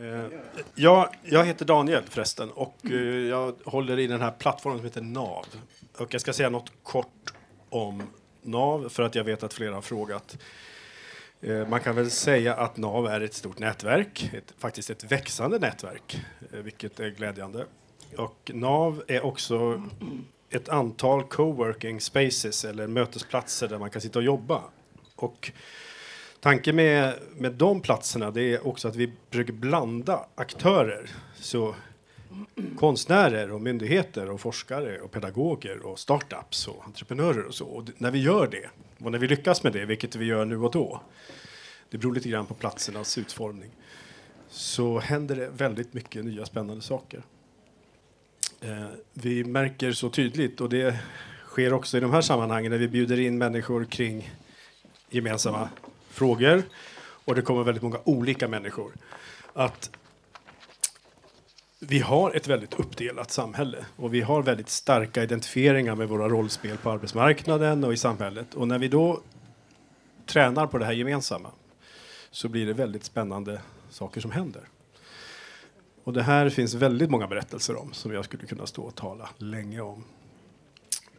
Eh, jag heter Daniel förresten och eh, jag håller i den här plattformen som heter NAV. Och jag ska säga något kort om NAV för att jag vet att flera har frågat. Eh, man kan väl säga att NAV är ett stort nätverk, ett, faktiskt ett växande nätverk, eh, vilket är glädjande. Och NAV är också ett antal coworking spaces eller mötesplatser där man kan sitta och jobba. Och tanken med, med de platserna det är också att vi försöker blanda aktörer. Så konstnärer och myndigheter och forskare och pedagoger och startups och entreprenörer och så. Och när vi gör det och när vi lyckas med det, vilket vi gör nu och då, det beror lite grann på platsernas utformning, så händer det väldigt mycket nya spännande saker. Eh, vi märker så tydligt, och det sker också i de här sammanhangen när vi bjuder in människor kring gemensamma frågor och det kommer väldigt många olika människor, att vi har ett väldigt uppdelat samhälle och vi har väldigt starka identifieringar med våra rollspel på arbetsmarknaden och i samhället. Och när vi då tränar på det här gemensamma så blir det väldigt spännande saker som händer. Och det här finns väldigt många berättelser om som jag skulle kunna stå och tala länge om.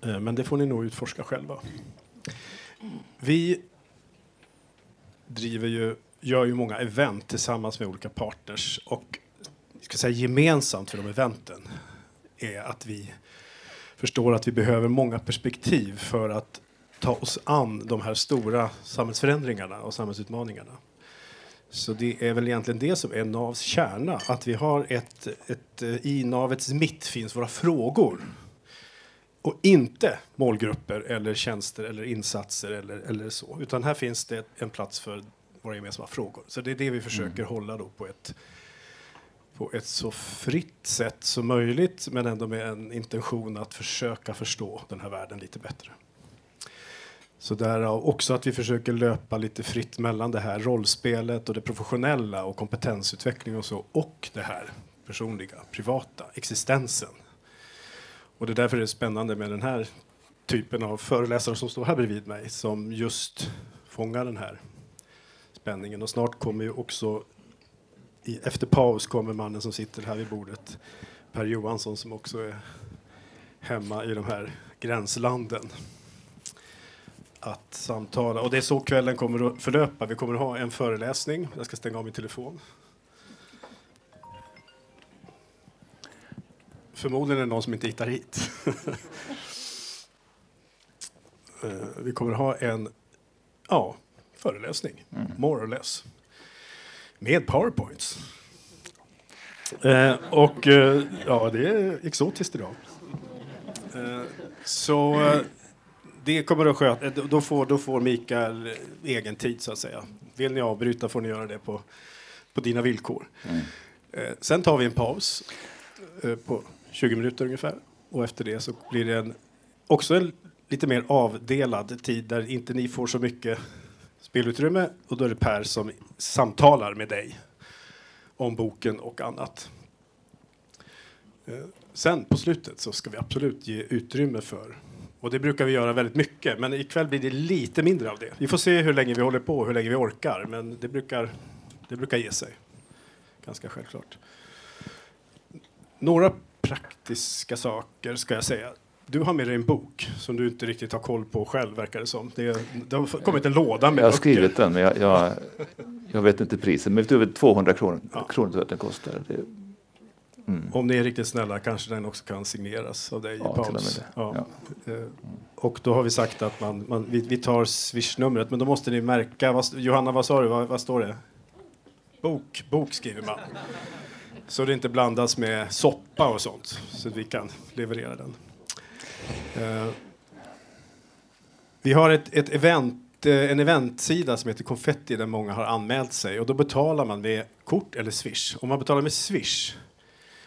Eh, men det får ni nog utforska själva. Vi driver ju, gör ju många event tillsammans med olika partners och ska säga, gemensamt för de eventen är att vi förstår att vi behöver många perspektiv för att ta oss an de här stora samhällsförändringarna och samhällsutmaningarna. Så det är väl egentligen det som är NAVs kärna, att vi har ett, ett i navets mitt finns våra frågor och inte målgrupper eller tjänster eller insatser eller, eller så, utan här finns det en plats för våra gemensamma frågor. Så det är det vi försöker mm. hålla då på ett på ett så fritt sätt som möjligt men ändå med en intention att försöka förstå den här världen lite bättre. Så därav också att vi försöker löpa lite fritt mellan det här rollspelet och det professionella och kompetensutveckling och så och det här personliga, privata, existensen. Och det är därför det är spännande med den här typen av föreläsare som står här bredvid mig som just fångar den här spänningen. Och snart kommer ju också i, efter paus kommer mannen som sitter här vid bordet, Per Johansson, som också är hemma i de här gränslanden att samtala. Och det är så kvällen kommer att förlöpa. Vi kommer att ha en föreläsning. Jag ska stänga av min telefon. Förmodligen är det någon som inte hittar hit. Eh, vi kommer ha en ja, föreläsning, mm. more or less med powerpoints. Eh, och eh, ja, det är exotiskt idag. Eh, så eh, det kommer att sköta, då får, då får Mikael egen tid så att säga. Vill ni avbryta får ni göra det på, på dina villkor. Mm. Eh, sen tar vi en paus eh, på 20 minuter ungefär och efter det så blir det en, också en lite mer avdelad tid där inte ni får så mycket spelutrymme och då är det Per som samtalar med dig om boken och annat. Eh, sen på slutet så ska vi absolut ge utrymme för och det brukar vi göra väldigt mycket, men ikväll blir det lite mindre av det. Vi får se hur länge vi håller på och hur länge vi orkar, men det brukar, det brukar ge sig. Ganska självklart. Några praktiska saker ska jag säga. Du har med dig en bok som du inte riktigt har koll på själv, verkar det som. Det, det har kommit en låda med Jag har skrivit den, men jag, jag, jag vet inte priset. Men över 200 kronor, ja. kronor tror jag att den kostar. Det, mm. Om ni är riktigt snälla kanske den också kan signeras av dig ja, i paus. Ja. Ja. Mm. Och då har vi sagt att man, man vi, vi, tar swishnumret, men då måste ni märka. Vad, Johanna, vad sa du? Vad, vad står det? Bok, bok skriver man. Så det inte blandas med soppa och sånt, så att vi kan leverera den. Eh, vi har ett, ett event, eh, en eventsida som heter Konfetti där många har anmält sig och då betalar man med kort eller swish. Om man betalar med swish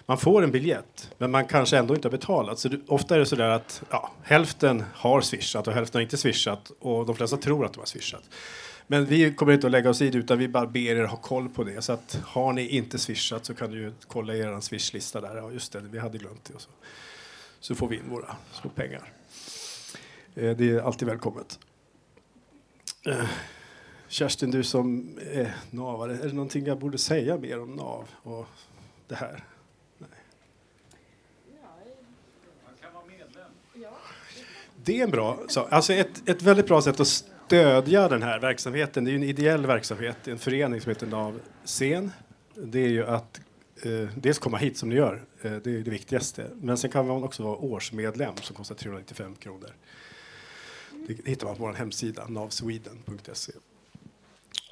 man får en biljett, men man kanske ändå inte har betalat. Så det, ofta är det så där att ja, hälften har swishat och hälften har inte swishat och de flesta tror att de har swishat. Men vi kommer inte att lägga oss i det utan vi bara ber er ha koll på det. Så att har ni inte swishat så kan du kolla i er swishlista där. Ja just det, vi hade glömt det. Och så. så får vi in våra små pengar. Eh, det är alltid välkommet. Eh, Kerstin, du som är navare, är det någonting jag borde säga mer om nav och det här? Nej. Det är en bra sak. Alltså ett, ett väldigt bra sätt att stödja den här verksamheten, det är ju en ideell verksamhet, en förening som heter NAV Scen. Det är ju att eh, dels komma hit som ni gör, eh, det är det viktigaste. Men sen kan man också vara årsmedlem som kostar 395 kronor. Det hittar man på vår hemsida, navsweden.se.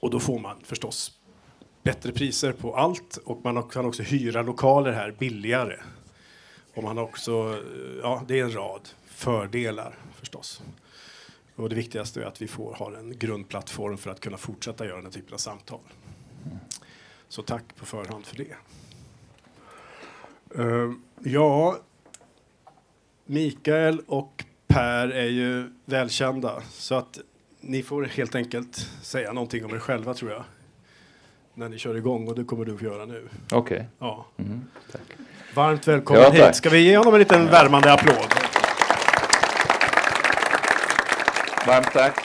Och då får man förstås bättre priser på allt och man kan också hyra lokaler här billigare. Och man har också, eh, ja, det är en rad fördelar förstås. Och det viktigaste är att vi får ha en grundplattform för att kunna fortsätta göra den här typen av samtal. Så tack på förhand för det. Uh, ja, Mikael och Per är ju välkända så att ni får helt enkelt säga någonting om er själva tror jag. När ni kör igång och det kommer du få göra nu. Okej. Okay. Ja. Mm, tack. Varmt välkommen ja, hit. Ska vi ge honom en liten värmande applåd? Varmt tack.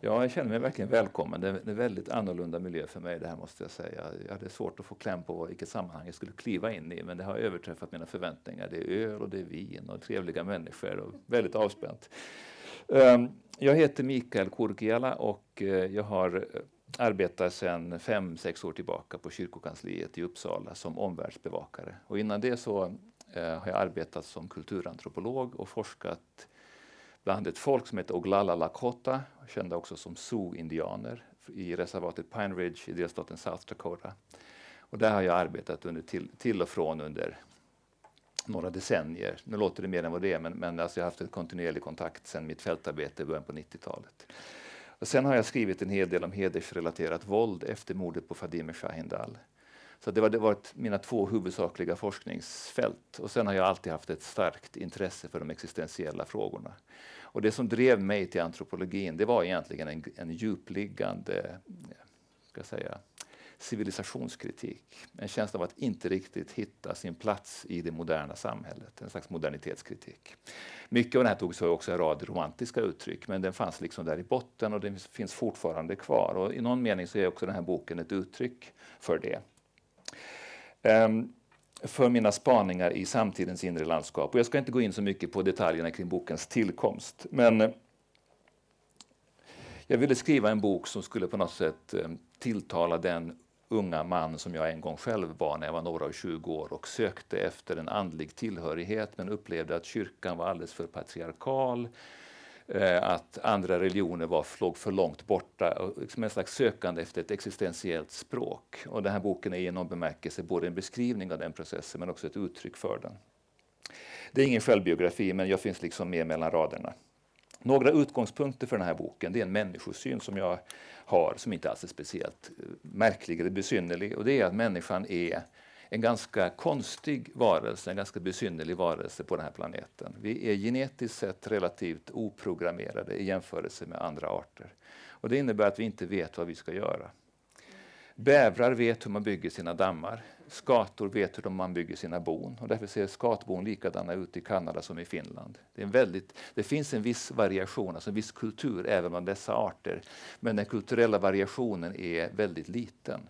Ja, jag känner mig verkligen välkommen. Det är en väldigt annorlunda miljö för mig det här måste jag säga. Jag hade svårt att få kläm på vilket sammanhang jag skulle kliva in i men det har överträffat mina förväntningar. Det är öl och det är vin och trevliga människor och väldigt avspänt. Ehm, jag heter Mikael Kurkiala och eh, jag har eh, arbetat sedan fem, sex år tillbaka på kyrkokansliet i Uppsala som omvärldsbevakare. Och innan det så eh, har jag arbetat som kulturantropolog och forskat bland ett folk som heter Oglala Lakota, kända också som Sioux-indianer i reservatet Pine Ridge i delstaten South Dakota. Och där har jag arbetat under till, till och från under några decennier. Nu låter det mer än vad det är, men, men alltså jag har haft en kontinuerlig kontakt sedan mitt fältarbete i början på 90-talet. Och sen har jag skrivit en hel del om hedersrelaterat våld efter mordet på Fadime Shahindal. Så det har varit mina två huvudsakliga forskningsfält. Och sen har jag alltid haft ett starkt intresse för de existentiella frågorna. Och det som drev mig till antropologin, det var egentligen en, en djupliggande ska säga, civilisationskritik. En känsla av att inte riktigt hitta sin plats i det moderna samhället. En slags modernitetskritik. Mycket av det här tog sig också en rad romantiska uttryck, men den fanns liksom där i botten och den finns fortfarande kvar. Och I någon mening så är också den här boken ett uttryck för det. Um, för mina spaningar i samtidens inre landskap. Och jag ska inte gå in så mycket på detaljerna kring bokens tillkomst, men eh, jag ville skriva en bok som skulle på något sätt eh, tilltala den unga man som jag en gång själv var när jag var några och 20 år och sökte efter en andlig tillhörighet men upplevde att kyrkan var alldeles för patriarkal, Eh, att andra religioner var, låg för långt borta, liksom en slags sökande efter ett existentiellt språk. Och den här boken är i någon bemärkelse både en beskrivning av den processen men också ett uttryck för den. Det är ingen självbiografi men jag finns liksom med mellan raderna. Några utgångspunkter för den här boken det är en människosyn som jag har som inte alls är speciellt eh, märklig eller besynnerlig. Och det är att människan är en ganska konstig varelse, en ganska besynnerlig varelse på den här planeten. Vi är genetiskt sett relativt oprogrammerade i jämförelse med andra arter. Och det innebär att vi inte vet vad vi ska göra. Bävrar vet hur man bygger sina dammar. Skator vet hur man bygger sina bon. Och därför ser skatbon likadana ut i Kanada som i Finland. Det, är en väldigt, det finns en viss variation, alltså en viss kultur även bland dessa arter. Men den kulturella variationen är väldigt liten.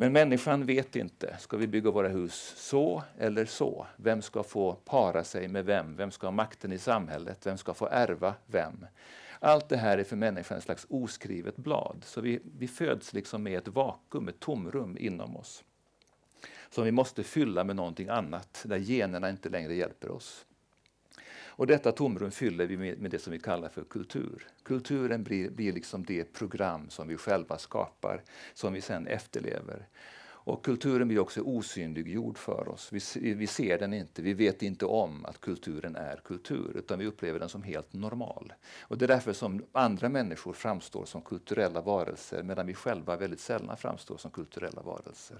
Men människan vet inte. Ska vi bygga våra hus så eller så? Vem ska få para sig med vem? Vem ska ha makten i samhället? Vem ska få ärva vem? Allt det här är för människan ett slags oskrivet blad. Så vi, vi föds liksom med ett vakuum, ett tomrum inom oss som vi måste fylla med någonting annat, där generna inte längre hjälper oss. Och detta tomrum fyller vi med, med det som vi kallar för kultur. Kulturen blir, blir liksom det program som vi själva skapar, som vi sen efterlever. Och kulturen blir också osynliggjord för oss. Vi, vi ser den inte, vi vet inte om att kulturen är kultur, utan vi upplever den som helt normal. Och det är därför som andra människor framstår som kulturella varelser, medan vi själva väldigt sällan framstår som kulturella varelser.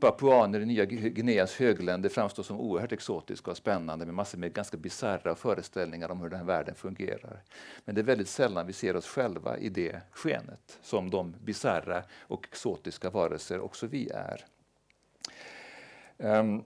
Papuaner i Nya Guineas högländer framstår som oerhört exotiska och spännande med massor med ganska bisarra föreställningar om hur den här världen fungerar. Men det är väldigt sällan vi ser oss själva i det skenet som de bisarra och exotiska varelser också vi är. Um,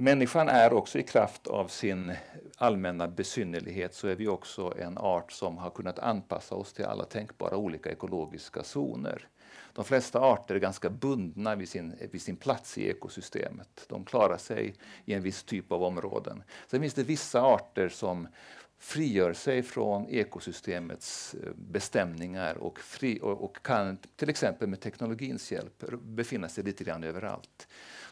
Människan är också i kraft av sin allmänna besynnerlighet så är vi också en art som har kunnat anpassa oss till alla tänkbara olika ekologiska zoner. De flesta arter är ganska bundna vid sin, vid sin plats i ekosystemet. De klarar sig i en viss typ av områden. Sen finns det vissa arter som frigör sig från ekosystemets eh, bestämningar och, fri, och, och, kan till exempel med teknologins hjälp befinna sig lite grann överallt.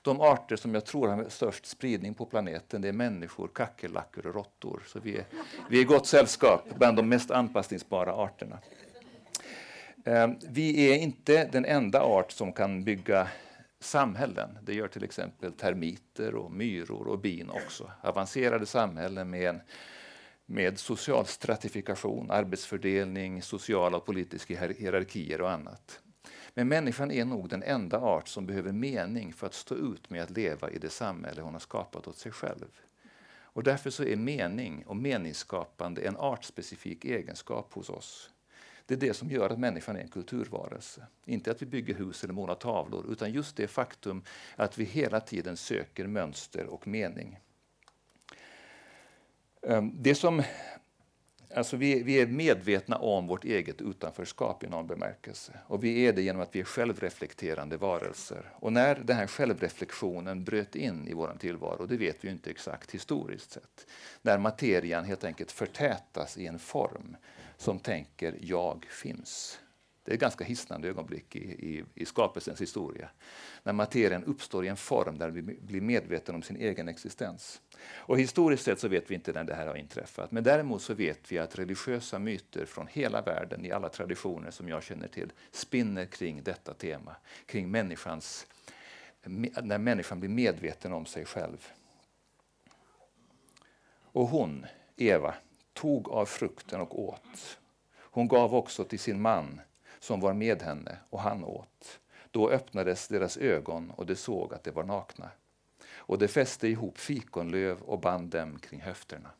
De arter som jag tror har störst spridning på planeten det är människor, kackerlackor och råttor. Så vi är, vi är gott sällskap bland de mest anpassningsbara arterna. Ehm, vi är inte den enda art som kan bygga samhällen. Det gör till exempel termiter, och myror och bin också. Avancerade samhällen med en med social stratifikation, arbetsfördelning, sociala och politiska hierarkier och annat. Men människan är nog den enda art som behöver mening för att stå ut med att leva i det samhälle hon har skapat åt sig själv. Och därför så är mening och meningsskapande en artspecifik egenskap hos oss. Det är det som gör att människan är en kulturvarelse. Inte att vi bygger hus eller målar tavlor, utan just det faktum att vi hela tiden söker mönster och mening. Ehm, det som, alltså vi, vi, är medvetna om vårt eget utanförskap i någon bemärkelse. Och vi är det genom att vi är självreflekterande varelser. Och när den här självreflektionen bröt in i vår tillvaro, det vet vi inte exakt historiskt sett. När materian helt enkelt förtätas i en form som tänker jag finns. Det är ett ganska hisnande ögonblick i, i, i skapelsens historia. När materien uppstår i en form där vi blir medveten om sin egen existens. Och historiskt sett så vet vi inte när det här har inträffat. Men däremot så vet vi att religiösa myter från hela världen, i alla traditioner som jag känner till, spinner kring detta tema. Kring människans, när människan blir medveten om sig själv. Och hon, Eva, tog av frukten och åt. Hon gav också till sin man som var med henne och han åt. Då öppnades deras ögon och de såg att de var nakna. Och de fäste ihop fikonlöv och band dem kring höfterna.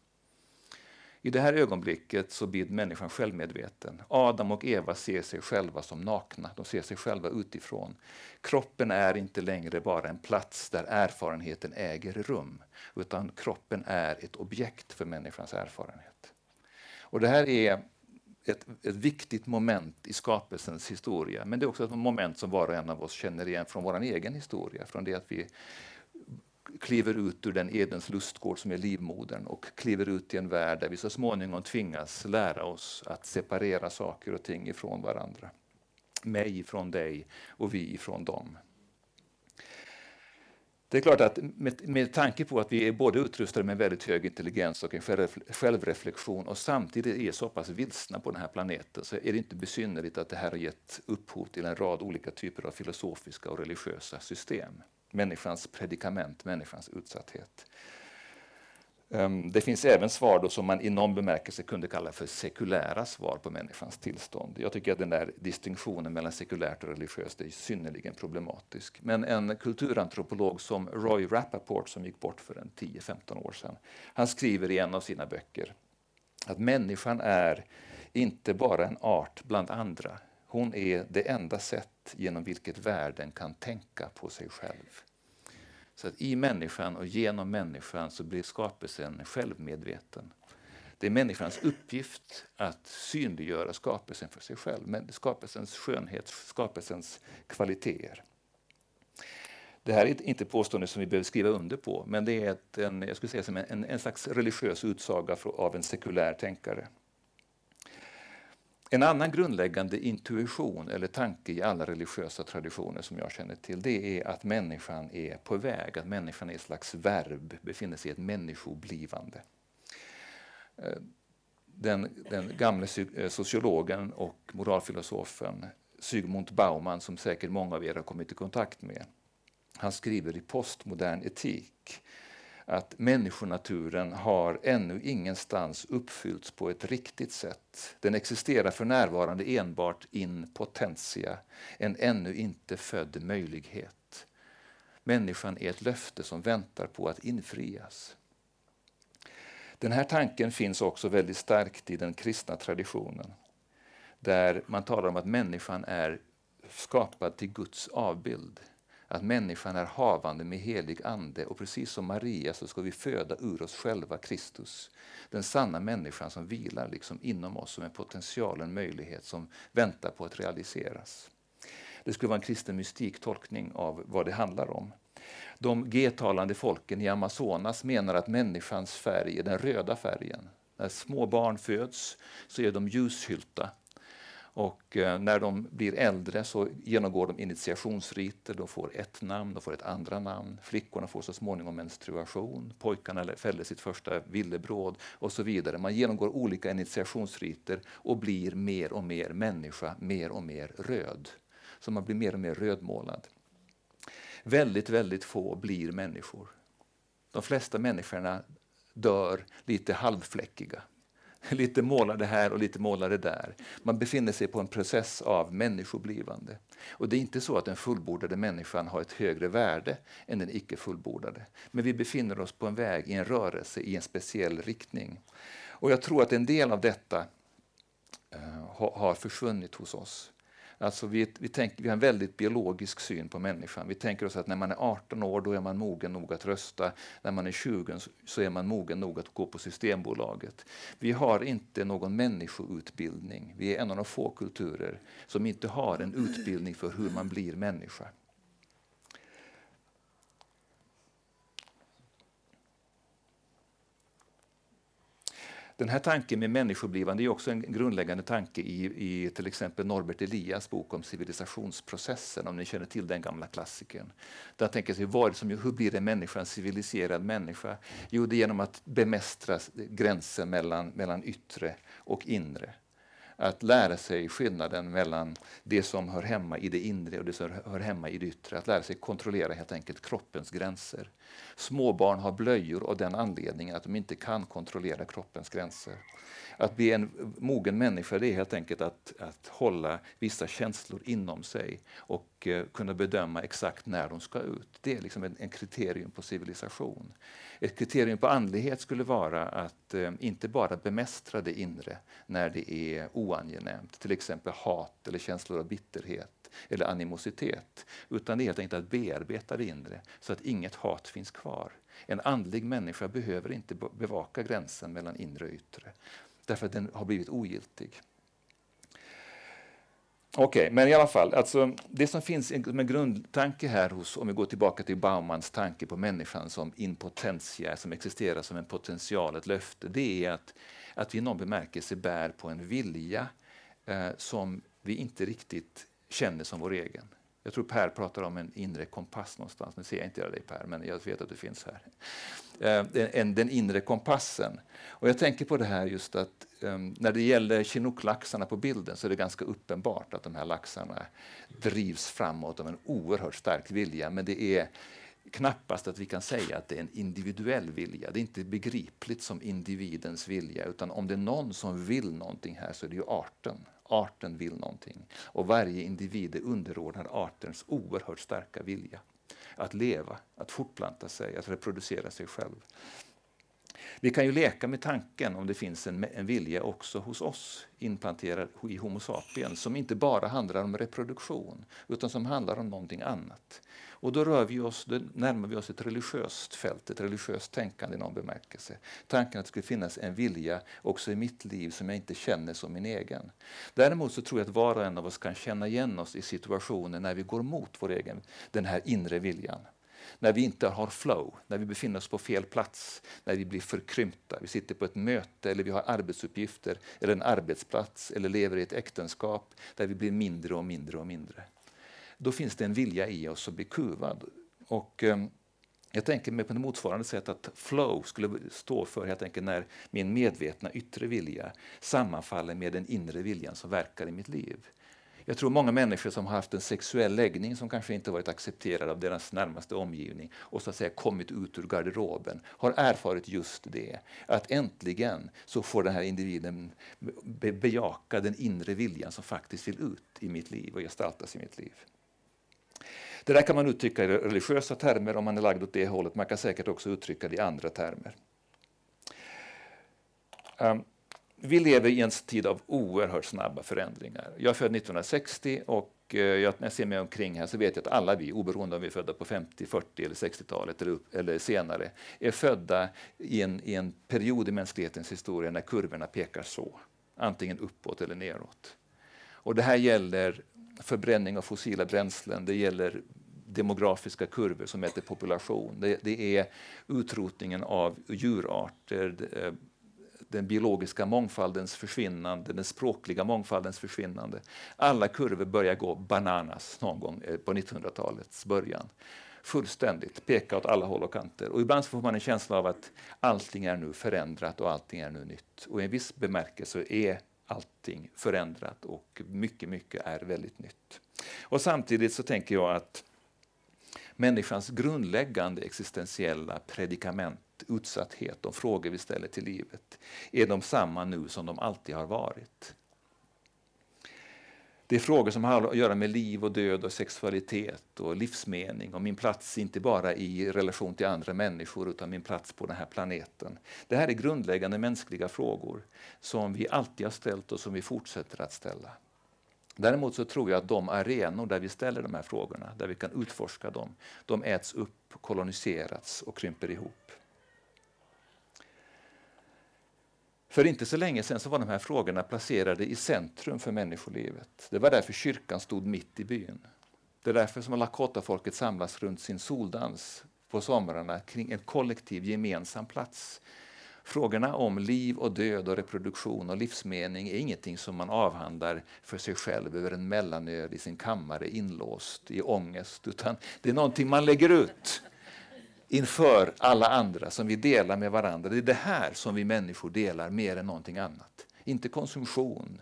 I det här ögonblicket så blir människan självmedveten. Adam och Eva ser sig själva som nakna, de ser sig själva utifrån. Kroppen är inte längre bara en plats där erfarenheten äger rum, utan kroppen är ett objekt för människans erfarenhet. Och det här är ett, ett viktigt moment i skapelsens historia. Men det är också ett moment som var och en av oss känner igen från vår egen historia. Från det att vi kliver ut ur den Edens lustgård som är livmodern och kliver ut i en värld där vi så småningom tvingas lära oss att separera saker och ting ifrån varandra. Mig ifrån dig och vi ifrån dem. Det är klart att med, med tanke på att vi är både utrustade med väldigt hög intelligens och en självreflektion och samtidigt är så pass vilsna på den här planeten så är det inte besynnerligt att det här har gett upphov till en rad olika typer av filosofiska och religiösa system. Människans predikament, människans utsatthet. Ehm, det finns även svar då som man i någon bemärkelse kunde kalla för sekulära svar på människans tillstånd. Jag tycker att den där distinktionen mellan sekulärt och religiöst är synnerligen problematisk. Men en kulturantropolog som Roy Rappaport som gick bort för en 10-15 år sedan, han skriver i en av sina böcker att människan är inte bara en art bland andra. Hon är det enda sätt genom vilket världen kan tänka på sig själv. Så att i människan och genom människan så blir skapelsen självmedveten. Det är människans uppgift att synliggöra skapelsen för sig själv, men skapelsens skönhet, skapelsens kvaliteter. Det här är inte påstående som vi behöver skriva under på, men det är ett, en, jag skulle säga som en, en slags religiös utsaga av en sekulär tänkare. En annan grundläggande intuition eller tanke i alla religiösa traditioner som jag känner till, det är att människan är på väg, att människan är ett slags verb, befinner sig i ett människoblivande. Eh, den, den gamle eh, sociologen och moralfilosofen Zygmunt Bauman, som säkert många av er har kommit i kontakt med, han skriver i Postmodern etik att människonaturen har ännu ingenstans uppfyllts på ett riktigt sätt. Den existerar för närvarande enbart in potentia, en ännu inte född möjlighet. Människan är ett löfte som väntar på att infrias. Den här tanken finns också väldigt starkt i den kristna traditionen där man talar om att människan är skapad till Guds avbild att människan är havande med helig ande och precis som Maria så ska vi föda ur oss själva Kristus. Den sanna människan som vilar liksom inom oss som en potential, en möjlighet som väntar på att realiseras. Det skulle vara en kristen mystiktolkning av vad det handlar om. De G-talande folken i Amazonas menar att människans färg är den röda färgen. När små barn föds så är de ljushylta och eh, när de blir äldre så genomgår de initiationsriter, de får ett namn, de får ett andra namn. Flickorna får så småningom menstruation, pojkarna fäller sitt första villebråd och så vidare. Man genomgår olika initiationsriter och blir mer och mer människa, mer och mer röd. Så man blir mer och mer rödmålad. Väldigt, väldigt få blir människor. De flesta människorna dör lite halvfläckiga. Lite målade här och lite målade där. Man befinner sig på en process av människoblivande. Och det är inte så att den fullbordade människan har ett högre värde än den icke fullbordade. Men vi befinner oss på en väg, i en rörelse, i en speciell riktning. Och jag tror att en del av detta uh, har försvunnit hos oss. Alltså vi, vi, tänker, vi har en väldigt biologisk syn på människan. Vi tänker oss att när man är 18 år då är man mogen nog att rösta. När man är 20 så är man mogen nog att gå på Systembolaget. Vi har inte någon människoutbildning. Vi är en av de få kulturer som inte har en utbildning för hur man blir människa. Den här tanken med människoblivande är också en grundläggande tanke i, i till exempel Norbert Elias bok om civilisationsprocessen, om ni känner till den gamla klassikern. Där tänker sig, vad som, hur blir en människa en civiliserad människa? Jo, det är genom att bemästra gränsen mellan, mellan yttre och inre att lära sig skillnaden mellan det som hör hemma i det inre och det som hör hemma i det yttre. Att lära sig kontrollera helt enkelt kroppens gränser. Småbarn har blöjor av den anledningen att de inte kan kontrollera kroppens gränser. Att bli en mogen människa det är helt enkelt att, att hålla vissa känslor inom sig och eh, kunna bedöma exakt när de ska ut. Det är liksom en, en kriterium på civilisation. Ett kriterium på andlighet skulle vara att eh, inte bara bemästra det inre när det är oangenämt, till exempel hat eller känslor av bitterhet eller animositet, utan det är helt enkelt att bearbeta det inre så att inget hat finns kvar. En andlig människa behöver inte bevaka gränsen mellan inre och yttre därför att den har blivit ogiltig. Okej, okay, men i alla fall, alltså, det som finns som en grundtanke här, hos, om vi går tillbaka till Baumans tanke på människan som impotentia, som existerar som en potential, ett löfte, det är att, att vi i någon bemärkelse bär på en vilja eh, som vi inte riktigt känner som vår egen. Jag tror Per pratar om en inre kompass någonstans. Nu ser jag inte dig Per, men jag vet att du finns här. Eh, den, den inre kompassen. Och jag tänker på det här just att um, när det gäller chinooklaxarna på bilden så är det ganska uppenbart att de här laxarna drivs framåt av en oerhört stark vilja. Men det är knappast att vi kan säga att det är en individuell vilja. Det är inte begripligt som individens vilja, utan om det är någon som vill någonting här så är det ju arten. Arten vill någonting. Och varje individ är underordnad artens oerhört starka vilja att leva, att fortplanta sig, att reproducera sig själv. Vi kan ju leka med tanken om det finns en, en vilja också hos oss implanterad i Homo sapiens som inte bara handlar om reproduktion utan som handlar om någonting annat. Och då, rör vi oss, då närmar vi oss ett religiöst fält, ett religiöst tänkande i någon bemärkelse. Tanken att det skulle finnas en vilja också i mitt liv som jag inte känner som min egen. Däremot så tror jag att var och en av oss kan känna igen oss i situationer när vi går mot vår egen, den här inre viljan när vi inte har flow, när vi befinner oss på fel plats, när vi blir förkrympta. Vi sitter på ett möte eller vi har arbetsuppgifter eller en arbetsplats eller lever i ett äktenskap där vi blir mindre och mindre och mindre då finns det en vilja i oss att bli kuvad. Och, eh, jag tänker mig på ett motsvarande sätt att flow skulle stå för helt enkelt när min medvetna yttre vilja sammanfaller med den inre viljan som verkar i mitt liv. Jag tror många människor som har haft en sexuell läggning som kanske inte varit accepterad av deras närmaste omgivning och så att säga kommit ut ur garderoben har erfarit just det. Att äntligen så får den här individen bejaka den inre viljan som faktiskt vill ut i mitt liv och gestaltas i mitt liv. Det där kan man uttrycka i religiösa termer om man är lagd åt det hållet. Man kan säkert också uttrycka det i andra termer. Um, vi lever i en tid av oerhört snabba förändringar. Jag är född 1960 och eh, jag, när jag ser mig omkring här så vet jag att alla vi, oberoende om vi är födda på 50, 40 eller 60-talet eller, eller, senare, är födda i en, i en period i mänsklighetens historia när kurvorna pekar så, antingen uppåt eller neråt. Och det här gäller förbränning av fossila bränslen, det gäller demografiska kurvor som mäter population. Det, det, är utrotningen av djurarter, eh, den biologiska mångfaldens försvinnande, den språkliga mångfaldens försvinnande. Alla kurvor börjar gå bananas någon gång eh, på 1900-talets början. Fullständigt, peka åt alla håll och kanter. Och ibland får man en känsla av att allting är nu förändrat och allting är nu nytt. Och i en viss bemärkelse är allting förändrat och mycket, mycket är väldigt nytt. Och samtidigt så tänker jag att människans grundläggande existentiella predikament, utsatthet, de frågor vi ställer till livet, är de samma nu som de alltid har varit. Det är frågor som har att göra med liv och död och sexualitet och livsmening och min plats inte bara i relation till andra människor utan min plats på den här planeten. Det här är grundläggande mänskliga frågor som vi alltid har ställt och som vi fortsätter att ställa. Däremot så tror jag att de arenor där vi ställer de här frågorna, där vi kan utforska dem, de äts upp, koloniserats och krymper ihop. För inte så länge sedan så var de här frågorna placerade i centrum för människolivet. Det var därför kyrkan stod mitt i byn. Det är därför som Lakota-folket samlas runt sin soldans på somrarna kring en kollektiv gemensam plats Frågorna om liv och död och reproduktion och livsmening är ingenting som man avhandlar för sig själv över en mellanöl i sin kammare inlåst i ångest, utan det är någonting man lägger ut inför alla andra som vi delar med varandra. Det är det här som vi människor delar mer än någonting annat. Inte konsumtion,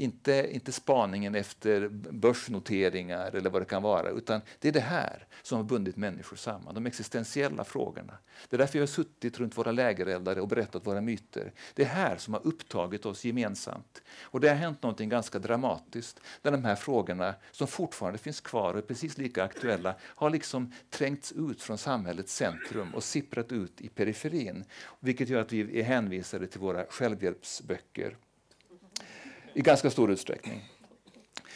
inte, inte spaningen efter börsnoteringar eller vad det kan vara, utan det är det här som har bundit människor samman, de existentiella frågorna. Det är därför jag har suttit runt våra lägereldare och berättat våra myter. Det är här som har upptagit oss gemensamt. Och det har hänt något ganska dramatiskt, där de här frågorna, som fortfarande finns kvar och är precis lika aktuella, har liksom trängts ut från samhällets centrum och sipprat ut i periferin, vilket gör att vi är hänvisade till våra självhjälpsböcker i ganska stor utsträckning.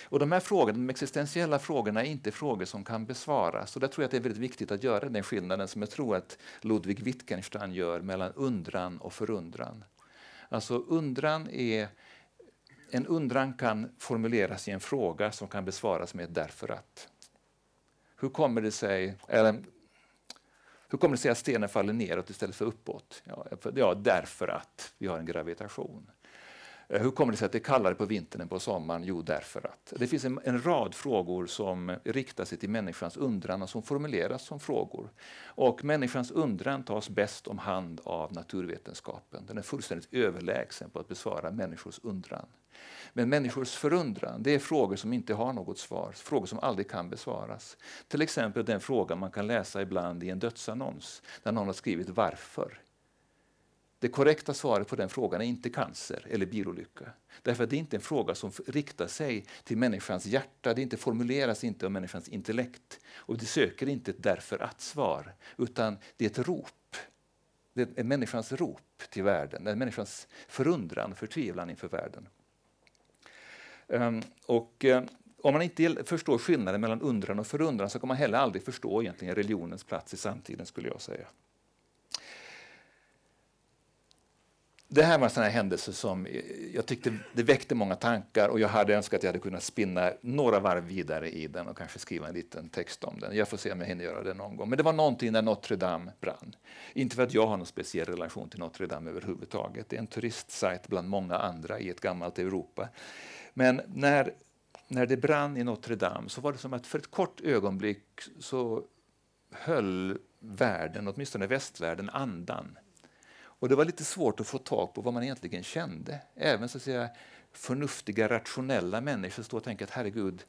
Och de här frågorna, de existentiella frågorna är inte frågor som kan besvaras. Och där tror jag att det är väldigt viktigt att göra den skillnaden som jag tror att Ludwig Wittgenstein gör mellan undran och förundran. Alltså undran är en undran kan formuleras i en fråga som kan besvaras med ett därför att. Hur kommer det sig, eller, hur kommer det sig att stenen faller neråt istället för uppåt? Ja, ja, därför att vi har en gravitation. Eh, hur kommer det sig att det är kallare på vintern än på sommaren? Jo, därför att. Det finns en, en, rad frågor som riktar sig till människans undran och som formuleras som frågor. Och människans undran tas bäst om hand av naturvetenskapen. Den är fullständigt överlägsen på att besvara människors undran. Men människors förundran, det är frågor som inte har något svar, frågor som aldrig kan besvaras. Till exempel den fråga man kan läsa ibland i en dödsannons, där någon har skrivit varför. Det korrekta svaret på den frågan är inte cancer eller bilolycka. Därför att det är inte en fråga som riktar sig till människans hjärta, det inte formuleras inte av människans intellekt. Och det söker inte ett därför att-svar, utan det är ett rop. Det är människans rop till världen, det är människans förundran förtvivlan inför världen. Um, och, uh, om man inte förstår skillnaden mellan undran och förundran så kan man heller aldrig förstå egentligen religionens plats i samtiden, skulle jag säga. Det här var en sån här händelse som jag tyckte det väckte många tankar och jag hade önskat att jag hade kunnat spinna några varv vidare i den och kanske skriva en liten text om den. Jag får se om jag hinner göra det någon gång. Men det var någonting när Notre Dame brann. Inte för att jag har någon speciell relation till Notre Dame överhuvudtaget. Det är en turistsajt bland många andra i ett gammalt Europa. Men när, när det brann i Notre Dame så var det som att för ett kort ögonblick så höll världen, åtminstone västvärlden, andan och det var lite svårt att få tag på vad man egentligen kände. Även så att säga, förnuftiga, rationella människor står och tänker att herregud,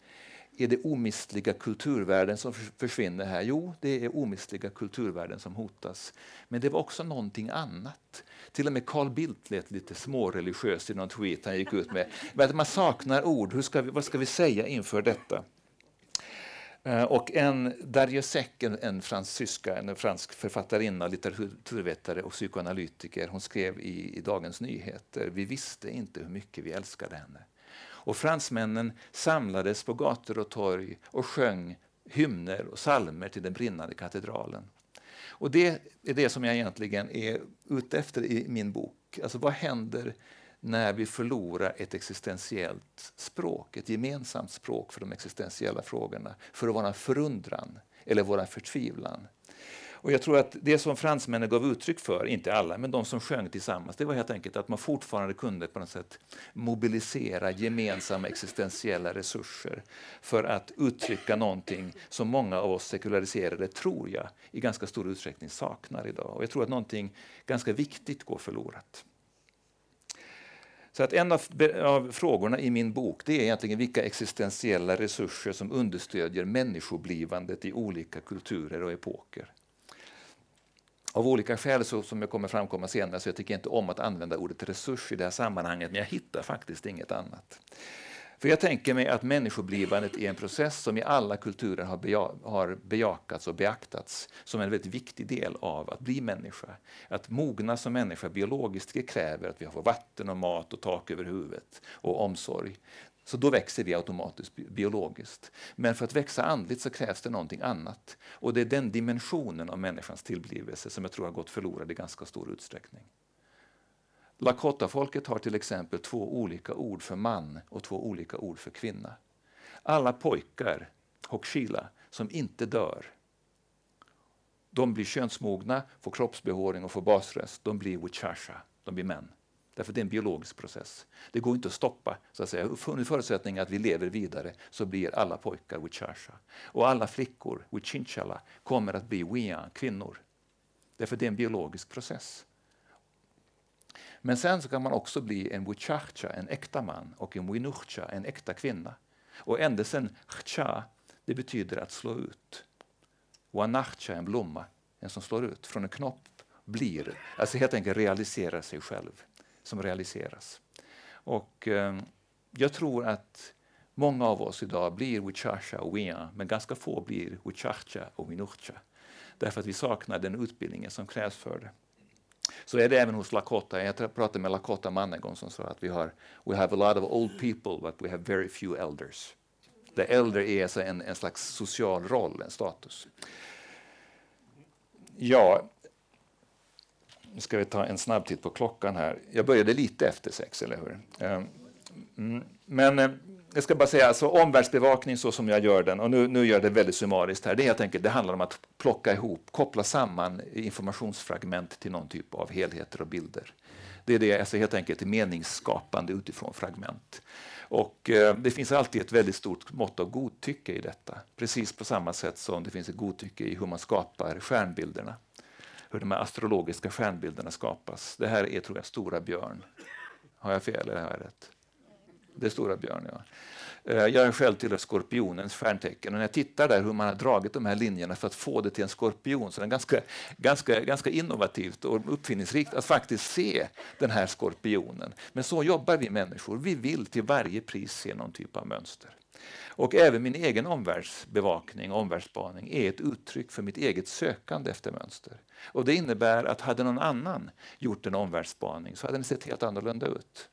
är det omistliga kulturvärden som försvinner här? Jo, det är omistliga kulturvärden som hotas. Men det var också någonting annat. Till och med Carl Bildt lät lite småreligiös i någon tweet han gick ut med. Men att man saknar ord. Hur ska vi, vad ska vi säga inför detta? Eh, och en Darje Seck, en, en fransyska, en fransk författarinna, litteraturvetare och psykoanalytiker, hon skrev i, i Dagens Nyheter, vi visste inte hur mycket vi älskade henne. Och fransmännen samlades på gator och torg och sjöng hymner och salmer till den brinnande katedralen. Och det är det som jag egentligen är ute efter i min bok. Alltså vad händer när vi förlorar ett existentiellt språk, ett gemensamt språk för de existentiella frågorna, för vår förundran eller vår förtvivlan. Och jag tror att det som fransmännen gav uttryck för, inte alla, men de som sjöng tillsammans, det var helt enkelt att man fortfarande kunde på något sätt mobilisera gemensamma existentiella resurser för att uttrycka någonting som många av oss sekulariserade, tror jag, i ganska stor utsträckning saknar idag. Och jag tror att någonting ganska viktigt går förlorat. Så att en av, av, frågorna i min bok det är egentligen vilka existentiella resurser som understödjer människoblivandet i olika kulturer och epoker. Av olika skäl, så, som jag kommer framkomma senare, så jag tycker inte om att använda ordet resurs i det här sammanhanget, men jag hittar faktiskt inget annat. För jag tänker mig att människoblivandet är en process som i alla kulturer har, beja har bejakats och beaktats som en väldigt viktig del av att bli människa. Att mogna som människa biologiskt kräver att vi får vatten och mat och tak över huvudet och omsorg. Så då växer vi automatiskt biologiskt. Men för att växa andligt så krävs det någonting annat. Och det är den dimensionen av människans tillblivelse som jag tror har gått förlorad i ganska stor utsträckning. Lakota-folket har till exempel två olika ord för man och två olika ord för kvinna. Alla pojkar, Hokshila, som inte dör, de blir könsmogna, får kroppsbehåring och får basröst. De blir wichasha, de blir män. Därför det är en biologisk process. Det går inte att stoppa. Så att säga. Under förutsättning att vi lever vidare så blir alla pojkar wichasha. Och alla flickor, wichinchala, kommer att bli wian, kvinnor. Därför det är en biologisk process. Men sen så kan man också bli en wuchacha, en äkta man, och en winucha, en äkta kvinna. Och ändelsen cha, det betyder att slå ut. Wanacha, en blomma, en som slår ut. Från en knopp blir, alltså helt enkelt realiserar sig själv, som realiseras. Och eh, jag tror att många av oss idag blir wuchacha och wia, men ganska få blir wuchacha och winucha. Därför att vi saknar den utbildningen som krävs för det. Så är det även hos Lakota. Jag pratade med Lakota man en gång som sa att vi har we have a lot of old people but we have very few elders. The elder är alltså en, en slags social roll, en status. Ja, nu ska vi ta en snabb titt på klockan här. Jag började lite efter sex, eller hur? Ehm, mm, men eh, jag ska bara säga, alltså, omvärldsbevakning så som jag gör den, och nu, nu gör jag det väldigt summariskt här, det är helt enkelt, det handlar om att plocka ihop, koppla samman informationsfragment till någon typ av helheter och bilder. Det är det, alltså helt enkelt meningsskapande utifrån fragment. Och eh, det finns alltid ett väldigt stort mått av godtycke i detta. Precis på samma sätt som det finns ett godtycke i hur man skapar stjärnbilderna. Hur de här astrologiska stjärnbilderna skapas. Det här är, tror jag, Stora Björn. Har jag fel eller har jag rätt? Det är Stora Björn, ja. Eh, jag är själv till skorpionens stjärntecken och när jag tittar där hur man har dragit de här linjerna för att få det till en skorpion så det är det ganska, ganska, ganska innovativt och uppfinningsrikt att faktiskt se den här skorpionen. Men så jobbar vi människor. Vi vill till varje pris se någon typ av mönster. Och även min egen omvärldsbevakning och omvärldsspaning är ett uttryck för mitt eget sökande efter mönster. Och Det innebär att hade någon annan gjort en omvärldsspaning så hade den sett helt annorlunda ut.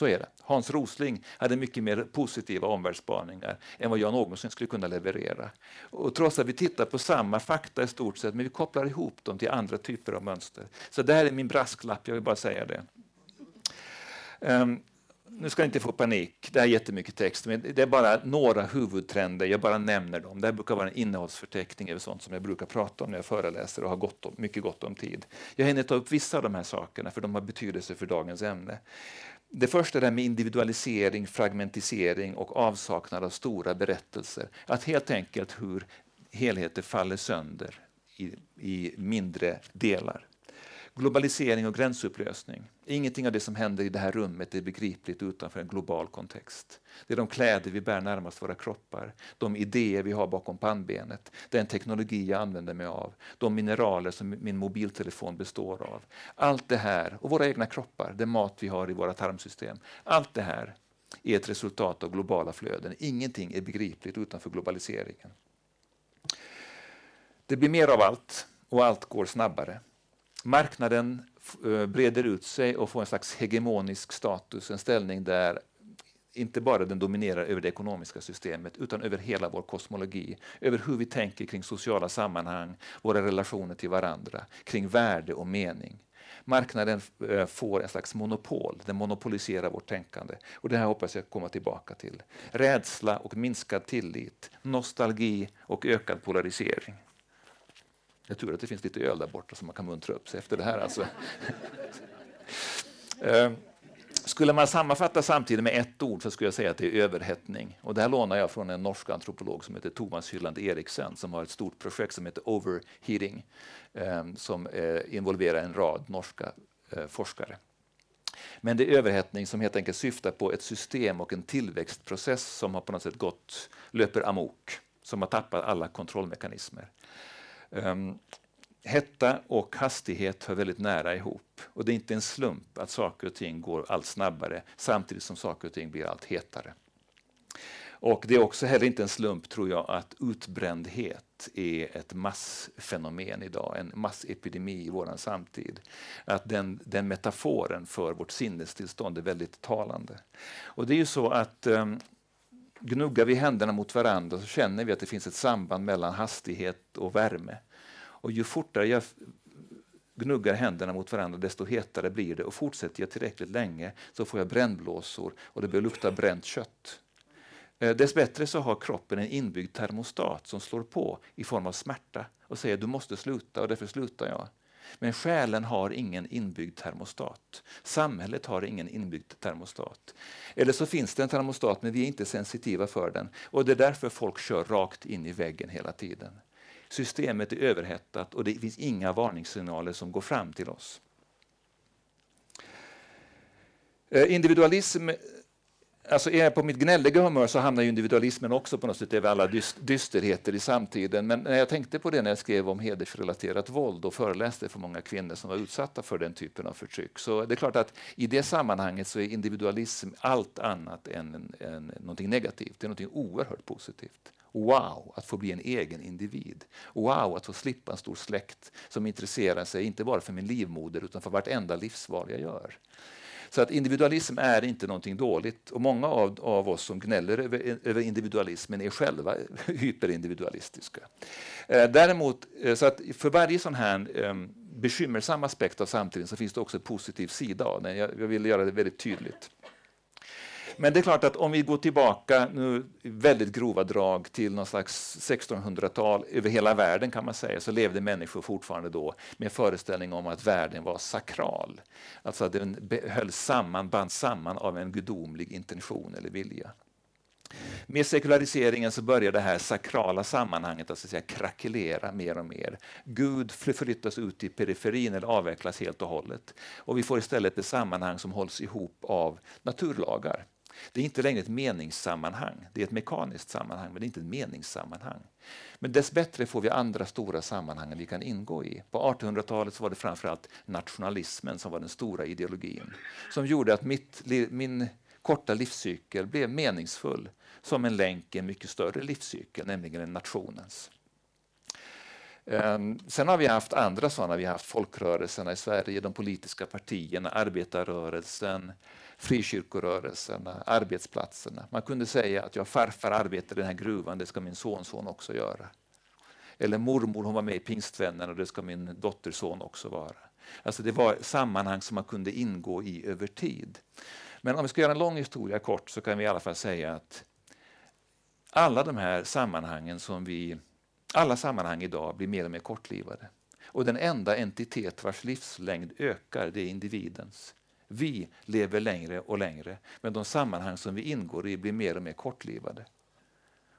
Så är det. Hans Rosling hade mycket mer positiva omvärldsspaningar än vad jag någonsin skulle kunna leverera. Och trots att vi tittar på samma fakta i stort sett, men vi kopplar ihop dem till andra typer av mönster. Så det här är min brasklapp, jag vill bara säga det. Um, nu ska ni inte få panik, det är jättemycket text, men det är bara några huvudtrender, jag bara nämner dem. Det här brukar vara en innehållsförteckning över sånt som jag brukar prata om när jag föreläser och har gott om, mycket gott om tid. Jag hinner ta upp vissa av de här sakerna, för de har betydelse för dagens ämne. Det första är det med individualisering, fragmentisering och avsaknad av stora berättelser. Att helt enkelt hur helheter faller sönder i, i mindre delar. Globalisering och gränsupplösning. Ingenting av det som händer i det här rummet är begripligt utanför en global kontext. Det är de kläder vi bär närmast våra kroppar, de idéer vi har bakom pannbenet, den teknologi jag använder mig av, de mineraler som min mobiltelefon består av. Allt det här, och våra egna kroppar, den mat vi har i våra tarmsystem. Allt det här är ett resultat av globala flöden. Ingenting är begripligt utanför globaliseringen. Det blir mer av allt och allt går snabbare. Marknaden eh, breder ut sig och får en slags hegemonisk status, en ställning där inte bara den dominerar över det ekonomiska systemet utan över hela vår kosmologi, över hur vi tänker kring sociala sammanhang, våra relationer till varandra, kring värde och mening. Marknaden eh, får en slags monopol, den monopoliserar vårt tänkande. Och Det här hoppas jag komma tillbaka till. Rädsla och minskad tillit, nostalgi och ökad polarisering. Jag tror att det finns lite öl där borta som man kan muntra upp sig efter det här. Alltså. Eh, skulle man sammanfatta samtiden med ett ord så skulle jag säga att det är överhettning. Och det här lånar jag från en norsk antropolog som heter Thomas Hylland Eriksen som har ett stort projekt som heter Overheating eh, som eh, involverar en rad norska forskare. Men det är överhettning som helt enkelt syftar på ett system och en tillväxtprocess som har på något sätt gått, löper amok, som har tappat alla kontrollmekanismer. Um, hetta och hastighet hör väldigt nära ihop. Och det är inte en slump att saker och ting går allt snabbare samtidigt som saker och ting blir allt hetare. Och det är också heller inte en slump, tror jag, att utbrändhet är ett massfenomen idag, en massepidemi i vår samtid. Att den, den metaforen för vårt sinnestillstånd är väldigt talande. Och det är ju så att um, gnuggar vi händerna mot varandra så känner vi att det finns ett samband mellan hastighet och värme. Och ju fortare jag gnuggar händerna mot varandra desto hetare blir det och fortsätter jag tillräckligt länge så får jag brännblåsor och det börjar lukta bränt kött. Eh, Dessbättre så har kroppen en inbyggd termostat som slår på i form av smärta och säger du måste sluta och därför slutar jag. Men själen har ingen inbyggd termostat. Samhället har ingen inbyggd termostat. Eller så finns det en termostat men vi är inte sensitiva för den och det är därför folk kör rakt in i väggen hela tiden. Systemet är överhettat och det finns inga varningssignaler som går fram till oss. Eh, individualism Alltså är jag på mitt gnälliga humör så hamnar individualismen också på något sätt över alla dysterheter i samtiden. Men när jag tänkte på det när jag skrev om hedersrelaterat våld och föreläste för många kvinnor som var utsatta för den typen av förtryck. Så det är klart att i det sammanhanget så är individualism allt annat än, än, än någonting negativt. Det är någonting oerhört positivt. Wow, att få bli en egen individ. Wow, att få slippa en stor släkt som intresserar sig inte bara för min livmoder utan för vartenda livsval jag gör. Så att individualism är inte någonting dåligt och många av, av oss som gnäller över, över individualismen är själva hyperindividualistiska. Eh, däremot, eh, så att för varje sån här eh, bekymmersam aspekt av samtiden så finns det också en positiv sida av den. Jag, jag vill göra det väldigt tydligt. Men det är klart att om vi går tillbaka, nu väldigt grova drag, till någon slags 1600-tal, över hela världen kan man säga, så levde människor fortfarande då med föreställning om att världen var sakral. Alltså att den hölls samman, bands samman av en gudomlig intention eller vilja. Med sekulariseringen så börjar det här sakrala sammanhanget att säga, krackelera mer och mer. Gud förflyttas ut i periferin eller avvecklas helt och hållet. Och vi får istället ett sammanhang som hålls ihop av naturlagar. Det är inte längre ett meningssammanhang. Det är ett mekaniskt sammanhang, men det är inte ett meningssammanhang. Men dessbättre får vi andra stora sammanhang vi kan ingå i. På 1800-talet var det framförallt nationalismen som var den stora ideologin. Som gjorde att mitt, min korta livscykel blev meningsfull som en länk i en mycket större livscykel, nämligen nationens. Ehm, sen har vi haft andra sådana. Vi har haft folkrörelserna i Sverige, de politiska partierna, arbetarrörelsen, frikyrkorörelserna, arbetsplatserna. Man kunde säga att jag farfar arbetar i den här gruvan, det ska min sonson också göra. Eller mormor hon var med i Pingstvännerna och det ska min dotterson också vara. Alltså det var sammanhang som man kunde ingå i över tid. Men om vi ska göra en lång historia kort så kan vi i alla fall säga att alla de här sammanhangen som vi, alla sammanhang idag blir mer och mer kortlivade. Och den enda entitet vars livslängd ökar, det är individens. Vi lever längre och längre, men de sammanhang som vi ingår i blir mer och mer kortlivade.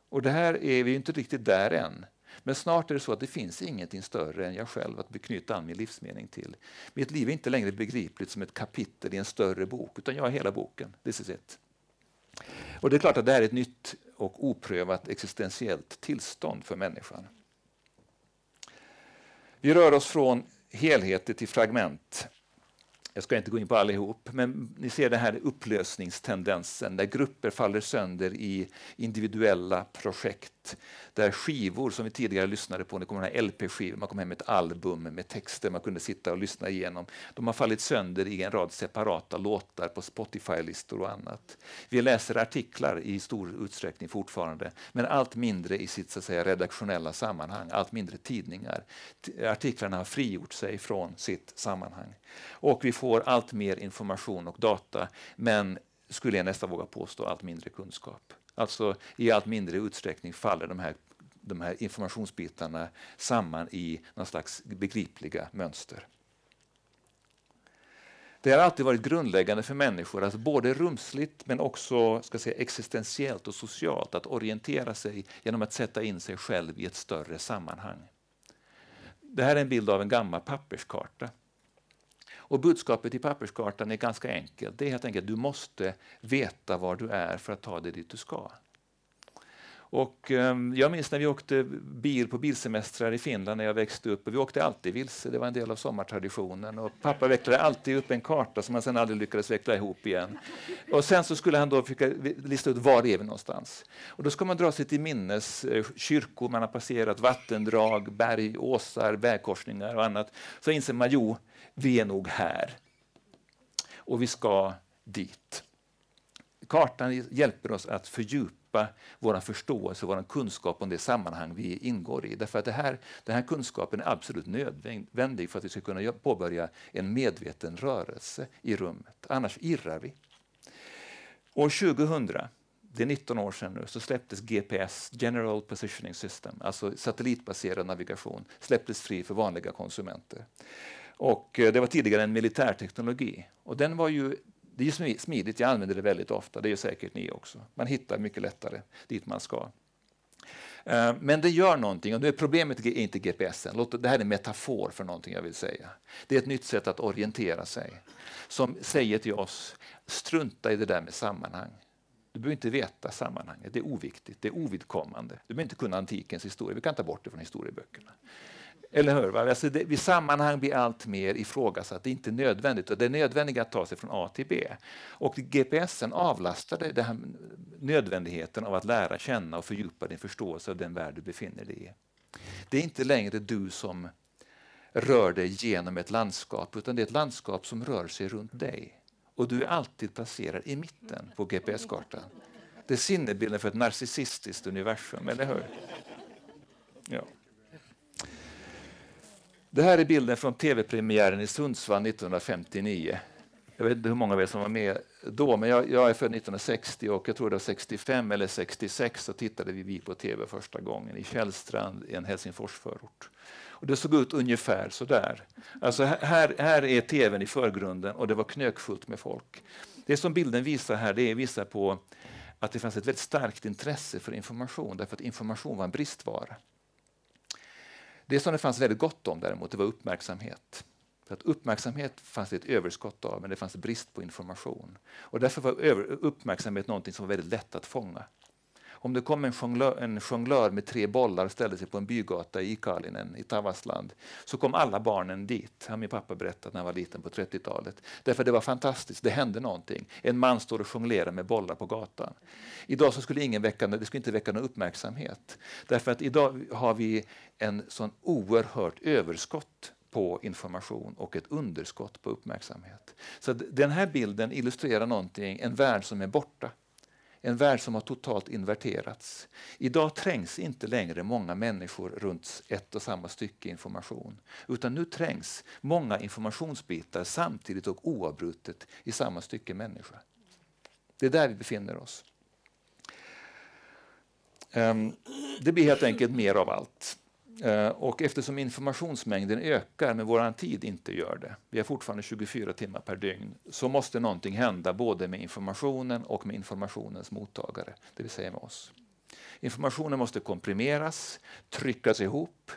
Och det här är vi inte riktigt där än. Men snart är det så att det finns ingenting större än jag själv att knyta an min livsmening till. Mitt liv är inte längre begripligt som ett kapitel i en större bok, utan jag är hela boken. This is it. Och det är klart att det här är ett nytt och oprövat existentiellt tillstånd för människan. Vi rör oss från helheter till fragment. Jag ska inte gå in på allihop, men ni ser den här upplösningstendensen där grupper faller sönder i individuella projekt. Där skivor som vi tidigare lyssnade på, det kommer LP-skivor, man kom hem med ett album med texter man kunde sitta och lyssna igenom. De har fallit sönder i en rad separata låtar på Spotify-listor och annat. Vi läser artiklar i stor utsträckning fortfarande, men allt mindre i sitt så att säga, redaktionella sammanhang, allt mindre tidningar. Artiklarna har frigjort sig från sitt sammanhang. Och vi får allt mer information och data, men skulle jag nästan våga påstå allt mindre kunskap. Alltså i allt mindre utsträckning faller de här, de här informationsbitarna samman i någon slags begripliga mönster. Det har alltid varit grundläggande för människor, att både rumsligt men också ska säga, existentiellt och socialt, att orientera sig genom att sätta in sig själv i ett större sammanhang. Det här är en bild av en gammal papperskarta. Och budskapet i papperskartan är ganska enkelt. Det är helt enkelt att du måste veta var du är för att ta dig dit du ska. Och, eh, jag minns när vi åkte bil på bilsemestrar i Finland när jag växte upp. Och vi åkte alltid vilse, det var en del av sommartraditionen. Och pappa vecklade alltid upp en karta som han sen aldrig lyckades veckla ihop igen. Och sen så skulle han då försöka lista ut var är vi någonstans. Och då ska man dra sig till minnes eh, kyrkor man har passerat, vattendrag, berg, åsar, vägkorsningar och annat. Så inser man, jo, vi är nog här. Och vi ska dit. Kartan hjälper oss att fördjupa fördjupa vår förståelse, och vår kunskap om det sammanhang vi ingår i. Därför att det här, den här kunskapen är absolut nödvändig för att vi ska kunna påbörja en medveten rörelse i rummet. Annars irrar vi. År 2000, det är 19 år sedan nu, så släpptes GPS, General Positioning System, alltså satellitbaserad navigation, släpptes fri för vanliga konsumenter. Och eh, det var tidigare en militärteknologi. Och den var ju, det är smidigt, jag använder det väldigt ofta, det är säkert ni också. Man hittar mycket lättare dit man ska. Eh, men det gör någonting, och nu är problemet är inte GPSen. Det här är en metafor för någonting jag vill säga. Det är ett nytt sätt att orientera sig som säger till oss, strunta i det där med sammanhang. Du behöver inte veta sammanhanget, det är oviktigt, det är ovidkommande. Du behöver inte kunna antikens historia, vi kan ta bort det från historieböckerna. Eller hur? Alltså det, vid sammanhang blir allt mer ifrågasatt. Det är inte nödvändigt. Och det är nödvändigt att ta sig från A till B. Och GPSen avlastade den här nödvändigheten av att lära känna och fördjupa din förståelse av den värld du befinner dig i. Det är inte längre du som rör dig genom ett landskap, utan det är ett landskap som rör sig runt dig. Och du är alltid placerad i mitten på GPS-kartan. Det är sinnebilden för ett narcissistiskt universum, eller hur? Ja. Det här är bilden från tv-premiären i Sundsvall 1959. Jag vet inte hur många av er som var med då, men jag, jag är född 1960 och jag tror det var 65 eller 66 så tittade vi på tv första gången i Källstrand i en Helsingforsförort. Och det såg ut ungefär så där. Alltså här, här är tvn i förgrunden och det var knökfullt med folk. Det som bilden visar här det visar på att det fanns ett väldigt starkt intresse för information därför att information var en bristvara. Det som det fanns väldigt gott om däremot, det var uppmärksamhet. För att uppmärksamhet fanns det ett överskott av, men det fanns brist på information. Och därför var uppmärksamhet något som var väldigt lätt att fånga. Om det kom en jonglör, en jonglör med tre bollar och ställde sig på en bygata i Ikalinen i Tavastland så kom alla barnen dit, har min pappa berättat när han var liten på 30-talet. Därför det var fantastiskt, det hände någonting. En man står och jonglerar med bollar på gatan. Idag så skulle ingen väcka, det skulle inte väcka någon uppmärksamhet. Därför att idag har vi en sån oerhört överskott på information och ett underskott på uppmärksamhet. Så den här bilden illustrerar någonting, en värld som är borta. En värld som har totalt inverterats. Idag trängs inte längre många människor runt ett och samma stycke information. Utan nu trängs många informationsbitar samtidigt och oavbrutet i samma stycke människa. Det är där vi befinner oss. Ehm, det blir helt enkelt mer av allt. Eh, och eftersom informationsmängden ökar men vår tid inte gör det, vi har fortfarande 24 timmar per dygn, så måste någonting hända både med informationen och med informationens mottagare, det vill säga med oss. Informationen måste komprimeras, tryckas ihop,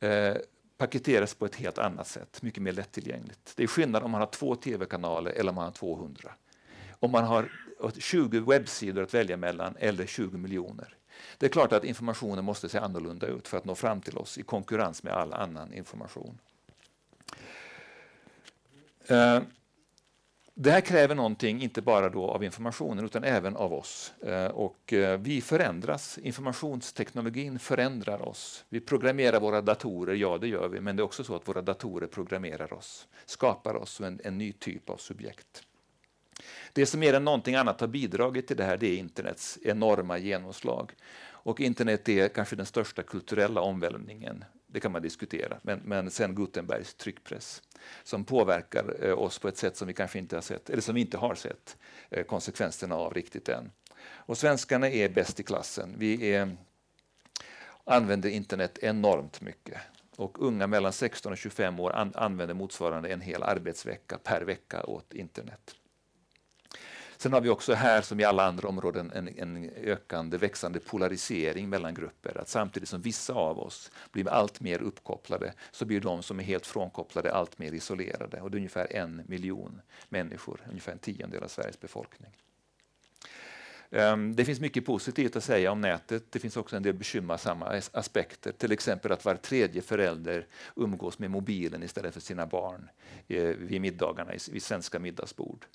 eh, paketeras på ett helt annat sätt, mycket mer lättillgängligt. Det är skillnad om man har två tv-kanaler eller om man har 200. Om man har 20 webbsidor att välja mellan eller 20 miljoner. Det är klart att informationen måste se annorlunda ut för att nå fram till oss i konkurrens med all annan information. Eh, det här kräver någonting, inte bara då av informationen, utan även av oss. Eh, och eh, vi förändras. Informationsteknologin förändrar oss. Vi programmerar våra datorer, ja det gör vi, men det är också så att våra datorer programmerar oss, skapar oss en, en ny typ av subjekt. Det som mer än någonting annat har bidragit till det här det är internets enorma genomslag. Och internet är kanske den största kulturella omvälvningen det kan man diskutera, men, men sen Gutenbergs tryckpress som påverkar eh, oss på ett sätt som vi kanske inte har sett, eller som vi inte har sett eh, konsekvenserna av riktigt än. Och svenskarna är bäst i klassen. Vi är, använder internet enormt mycket. Och unga mellan 16 och 25 år an, använder motsvarande en hel arbetsvecka per vecka åt internet. Sen har vi också här, som i alla andra områden, en, en, ökande, växande polarisering mellan grupper. Att samtidigt som vissa av oss blir allt mer uppkopplade så blir de som är helt frånkopplade allt mer isolerade. Och det är ungefär en miljon människor, ungefär en tiondel av Sveriges befolkning. Ehm, det finns mycket positivt att säga om nätet. Det finns också en del bekymmersamma aspekter. Till exempel att var tredje förälder umgås med mobilen istället för sina barn eh, vid middagarna, vid svenska middagsbord.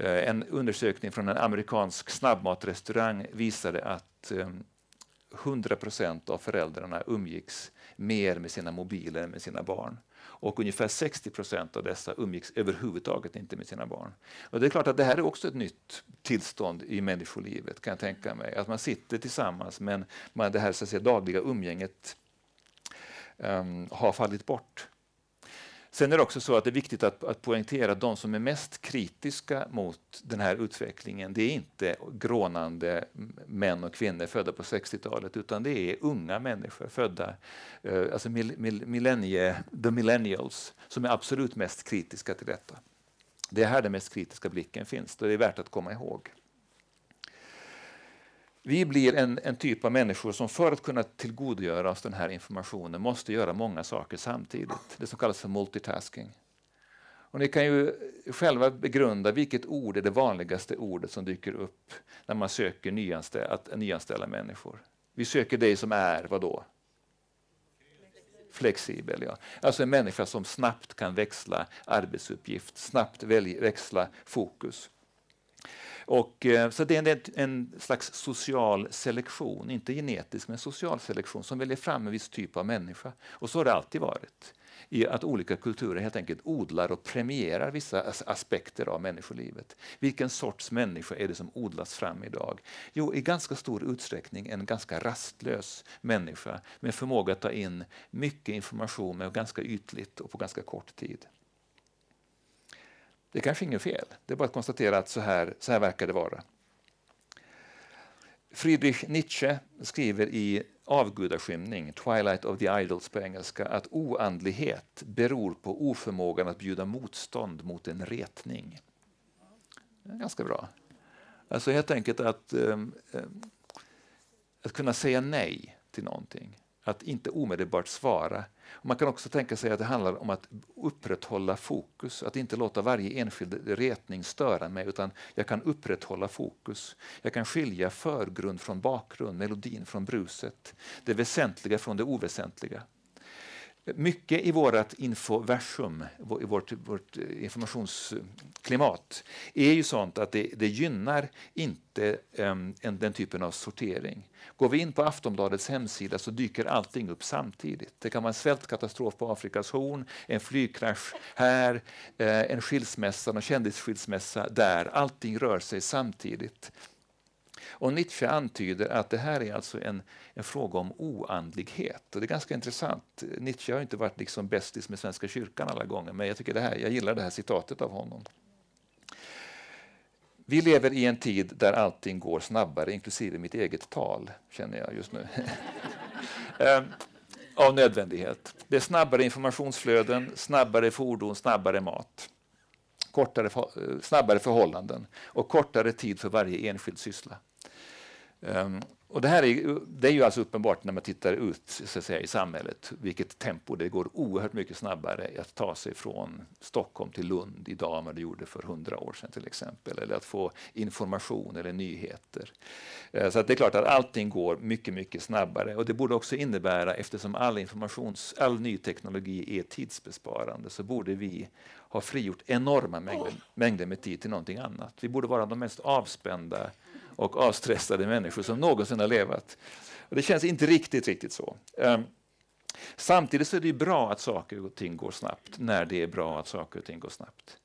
Eh, en undersökning från en amerikansk snabbmatrestaurang visade att ehm, 100 procent av föräldrarna umgicks mer med sina mobiler än med sina barn. Och ungefär 60 procent av dessa umgicks överhuvudtaget inte med sina barn. Och det är klart att det här är också ett nytt tillstånd i människolivet, kan jag tänka mig. Att man sitter tillsammans, men man, det här så att säga, dagliga umgänget um, har fallit bort. Sen är det också så att det är viktigt att, att poängtera att de som är mest kritiska mot den här utvecklingen, det är inte grånande män och kvinnor födda på 60-talet, utan det är unga människor födda, eh, alltså millennie, the millennials, som är absolut mest kritiska till detta. Det är här den mest kritiska blicken finns, och det är värt att komma ihåg. Vi blir en, en typ av människor som för att kunna tillgodogöra oss den här informationen måste göra många saker samtidigt. Det som kallas för multitasking. Och ni kan ju själva begrunda vilket ord är det vanligaste ordet som dyker upp när man söker nyanställa, att nyanställa människor. Vi söker dig som är, vad då? Flexibel, ja. Alltså en människa som snabbt kan växla arbetsuppgift, snabbt växla fokus. Och, eh, så det är en, en, slags social selektion, inte genetisk, men social selektion som väljer fram en viss typ av människa. Och så har det alltid varit. I att olika kulturer helt enkelt odlar och premierar vissa as aspekter av människolivet. Vilken sorts människa är det som odlas fram idag? Jo, i ganska stor utsträckning en ganska rastlös människa med förmåga att ta in mycket information men ganska ytligt och på ganska kort tid. Det är kanske inget fel. Det är bara att konstatera att så här, så här verkar det vara. Friedrich Nietzsche skriver i Avgudaskymning, Twilight of the Idols på engelska, att oandlighet beror på oförmågan att bjuda motstånd mot en retning. Ganska bra. Alltså helt enkelt att, um, att kunna säga nej till någonting. Att inte omedelbart svara man kan också tänka sig att det handlar om att upprätthålla fokus, att inte låta varje enskild retning störa mig, utan jag kan upprätthålla fokus. Jag kan skilja förgrund från bakgrund, melodin från bruset, det väsentliga från det oväsentliga. Mycket i vårt infoversum, i vårt, vårt eh, informationsklimat, är ju sånt att det, det gynnar inte um, den typen av sortering. Går vi in på Aftonbladets hemsida så dyker allting upp samtidigt. Det kan vara en svältkatastrof på Afrikas horn, en flygkrasch här, eh, en skilsmässa, en kändisskilsmässa där. Allting rör sig samtidigt. Och Nietzsche antyder att det här är alltså en, en fråga om oandlighet. Och det är ganska intressant. Nietzsche har inte varit liksom bästis med Svenska kyrkan alla gånger, men jag, tycker det här, jag gillar det här citatet av honom. Vi lever i en tid där allting går snabbare, inklusive mitt eget tal, känner jag just nu. Ehm, av nödvändighet. Det är snabbare informationsflöden, snabbare fordon, snabbare mat. Kortare, eh, snabbare förhållanden och kortare tid för varje enskild syssla. Um, Och det här är, det är ju alltså uppenbart när man tittar ut så att säga, i samhället, vilket tempo det går oerhört mycket snabbare att ta sig från Stockholm till Lund idag än vad det gjorde för hundra år sedan till exempel, eller att få information eller nyheter. Eh, så att det är klart att allting går mycket, mycket snabbare och det borde också innebära, eftersom all, informations, all ny teknologi är tidsbesparande, så borde vi ha frigjort enorma mängder, mängder med tid till någonting annat. Vi borde vara de mest avspända och avstressade människor som någonsin har levat. Och det känns inte riktigt, riktigt så. Um, samtidigt så är det bra att saker och ting går snabbt, när det är bra att saker och ting går snabbt.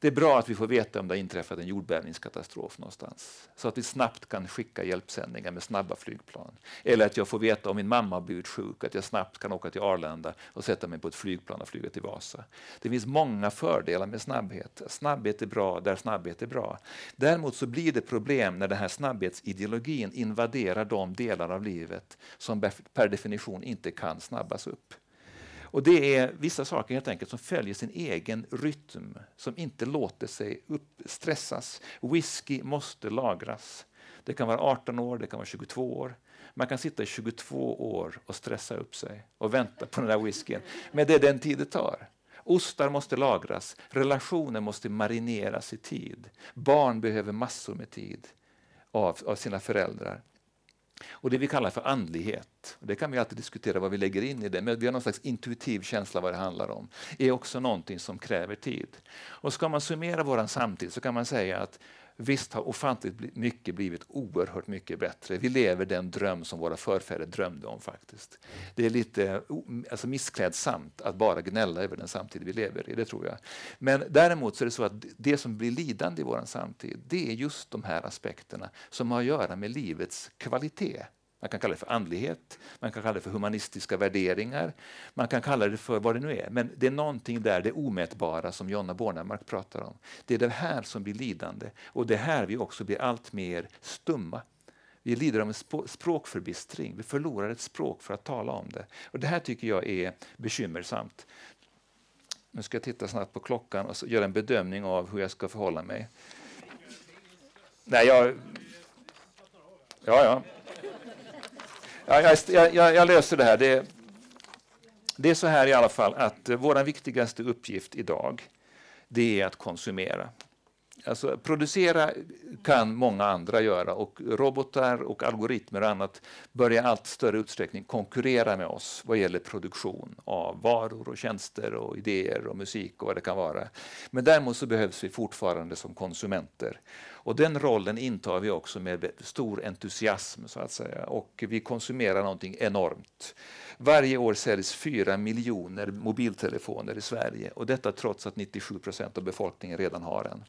Det är bra att vi får veta om det har inträffat en jordbävningskatastrof någonstans. Så att vi snabbt kan skicka hjälpsändningar med snabba flygplan. Eller att jag får veta om min mamma har blivit sjuk, att jag snabbt kan åka till Arlanda och sätta mig på ett flygplan och flyga till Vasa. Det finns många fördelar med snabbhet. Snabbhet är bra där snabbhet är bra. Däremot så blir det problem när den här snabbhetsideologin invaderar de delar av livet som per definition inte kan snabbas upp. Och det är vissa saker helt enkelt som följer sin egen rytm, som inte låter sig stressas. Whisky måste lagras. Det kan vara 18 år, det kan vara 22 år. Man kan sitta i 22 år och stressa upp sig och vänta på den där whiskyn. Men det är den tid det tar. Ostar måste lagras, relationer måste marineras i tid. Barn behöver massor med tid av, av sina föräldrar. Och det vi kallar för andlighet, det kan vi alltid diskutera vad vi lägger in i det, men vi har någon slags intuitiv känsla vad det handlar om, är också någonting som kräver tid. Och ska man summera våran samtid så kan man säga att Visst har ofantligt mycket blivit oerhört mycket bättre. Vi lever den dröm som våra förfäder drömde om faktiskt. Det är lite alltså missklädsamt att bara gnälla över den samtid vi lever i, det tror jag. Men däremot så är det så att det som blir lidande i vår samtid, det är just de här aspekterna som har att göra med livets kvalitet. Man kan kalla det för andlighet, man kan kalla det för humanistiska värderingar, man kan kalla det för vad det nu är. Men det är någonting där, det omätbara som Jonna Bornemark pratar om. Det är det här som blir lidande och det är här vi också blir allt mer stumma. Vi lider av en språkförbistring, vi förlorar ett språk för att tala om det. Och Det här tycker jag är bekymmersamt. Nu ska jag titta snabbt på klockan och göra en bedömning av hur jag ska förhålla mig. Nej, jag... Ja, ja. Jag, jag, jag, jag, löser det här. Det, det, är så här i alla fall att eh, vår viktigaste uppgift idag det är att konsumera. Alltså, producera kan många andra göra och robotar och algoritmer och annat börjar i allt större utsträckning konkurrera med oss vad gäller produktion av varor och tjänster och idéer och musik och vad det kan vara. Men däremot så behövs vi fortfarande som konsumenter. Och den rollen intar vi också med stor entusiasm så att säga och vi konsumerar någonting enormt. Varje år säljs 4 miljoner mobiltelefoner i Sverige och detta trots att 97 procent av befolkningen redan har en.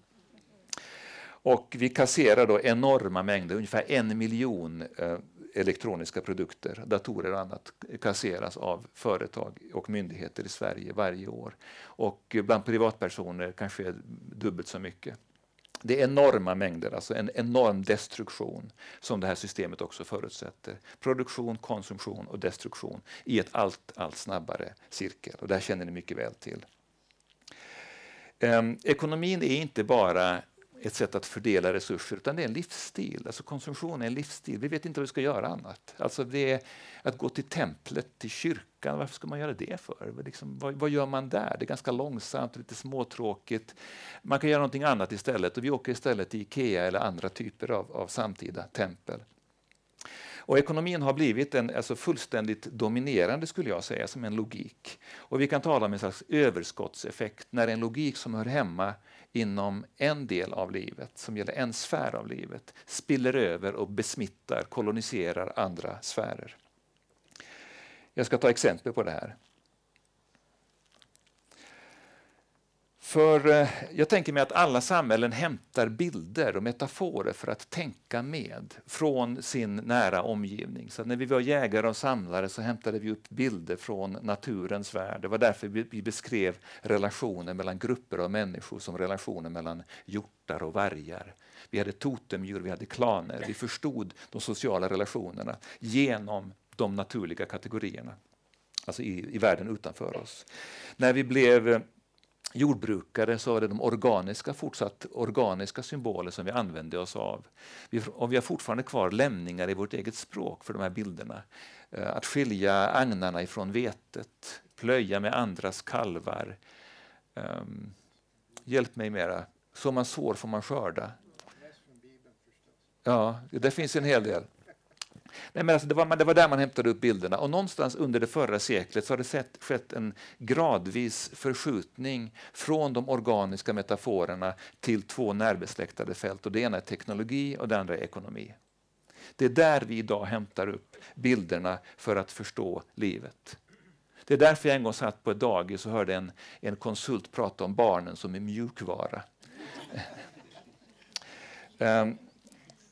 Och vi kasserar då enorma mängder, ungefär en miljon eh, elektroniska produkter, datorer och annat, kasseras av företag och myndigheter i Sverige varje år. Och bland privatpersoner kanske dubbelt så mycket. Det är enorma mängder, alltså en enorm destruktion som det här systemet också förutsätter. Produktion, konsumtion och destruktion i ett allt, allt snabbare cirkel. Och det här känner ni mycket väl till. Ehm, ekonomin är inte bara ett sätt att fördela resurser, utan det är en livsstil. Alltså konsumtion är en livsstil. Vi vet inte vad vi ska göra annat. Alltså det är att gå till templet, till kyrkan. Varför ska man göra det för? Liksom, vad, vad, gör man där? Det är ganska långsamt, lite småtråkigt. Man kan göra någonting annat istället och vi åker istället till Ikea eller andra typer av, av samtida tempel. Och ekonomin har blivit en alltså fullständigt dominerande skulle jag säga som en logik. Och vi kan tala om en slags överskottseffekt när en logik som hör hemma inom en del av livet, som gäller en sfär av livet, spiller över och besmittar, koloniserar andra sfärer. Jag ska ta exempel på det här. För eh, jag tänker mig att alla samhällen hämtar bilder och metaforer för att tänka med från sin nära omgivning. Så när vi var jägare och samlare så hämtade vi upp bilder från naturens värld. Det var därför vi beskrev relationer mellan grupper av människor som relationer mellan hjortar och vargar. Vi hade totemdjur, vi hade klaner. Vi förstod de sociala relationerna genom de naturliga kategorierna, alltså i, i världen utanför oss. När vi blev eh, jordbrukare så är det de organiska, fortsatt organiska symboler som vi använder oss av. Vi, och vi har fortfarande kvar lämningar i vårt eget språk för de här bilderna. Eh, att skilja agnarna ifrån vetet, plöja med andras kalvar. Um, hjälp mig mera. Så man sår får man skörda. Ja, det finns en hel del. Nej, men alltså det, var, det var där man hämtade upp bilderna. Och någonstans under det förra seklet så har det sett, skett en gradvis förskjutning från de organiska metaforerna till två närbesläktade fält. Och det ena är teknologi och det andra är ekonomi. Det är där vi idag hämtar upp bilderna för att förstå livet. Det är därför jag en gång satt på ett dagis och hörde en, en konsult prata om barnen som är mjukvara. um,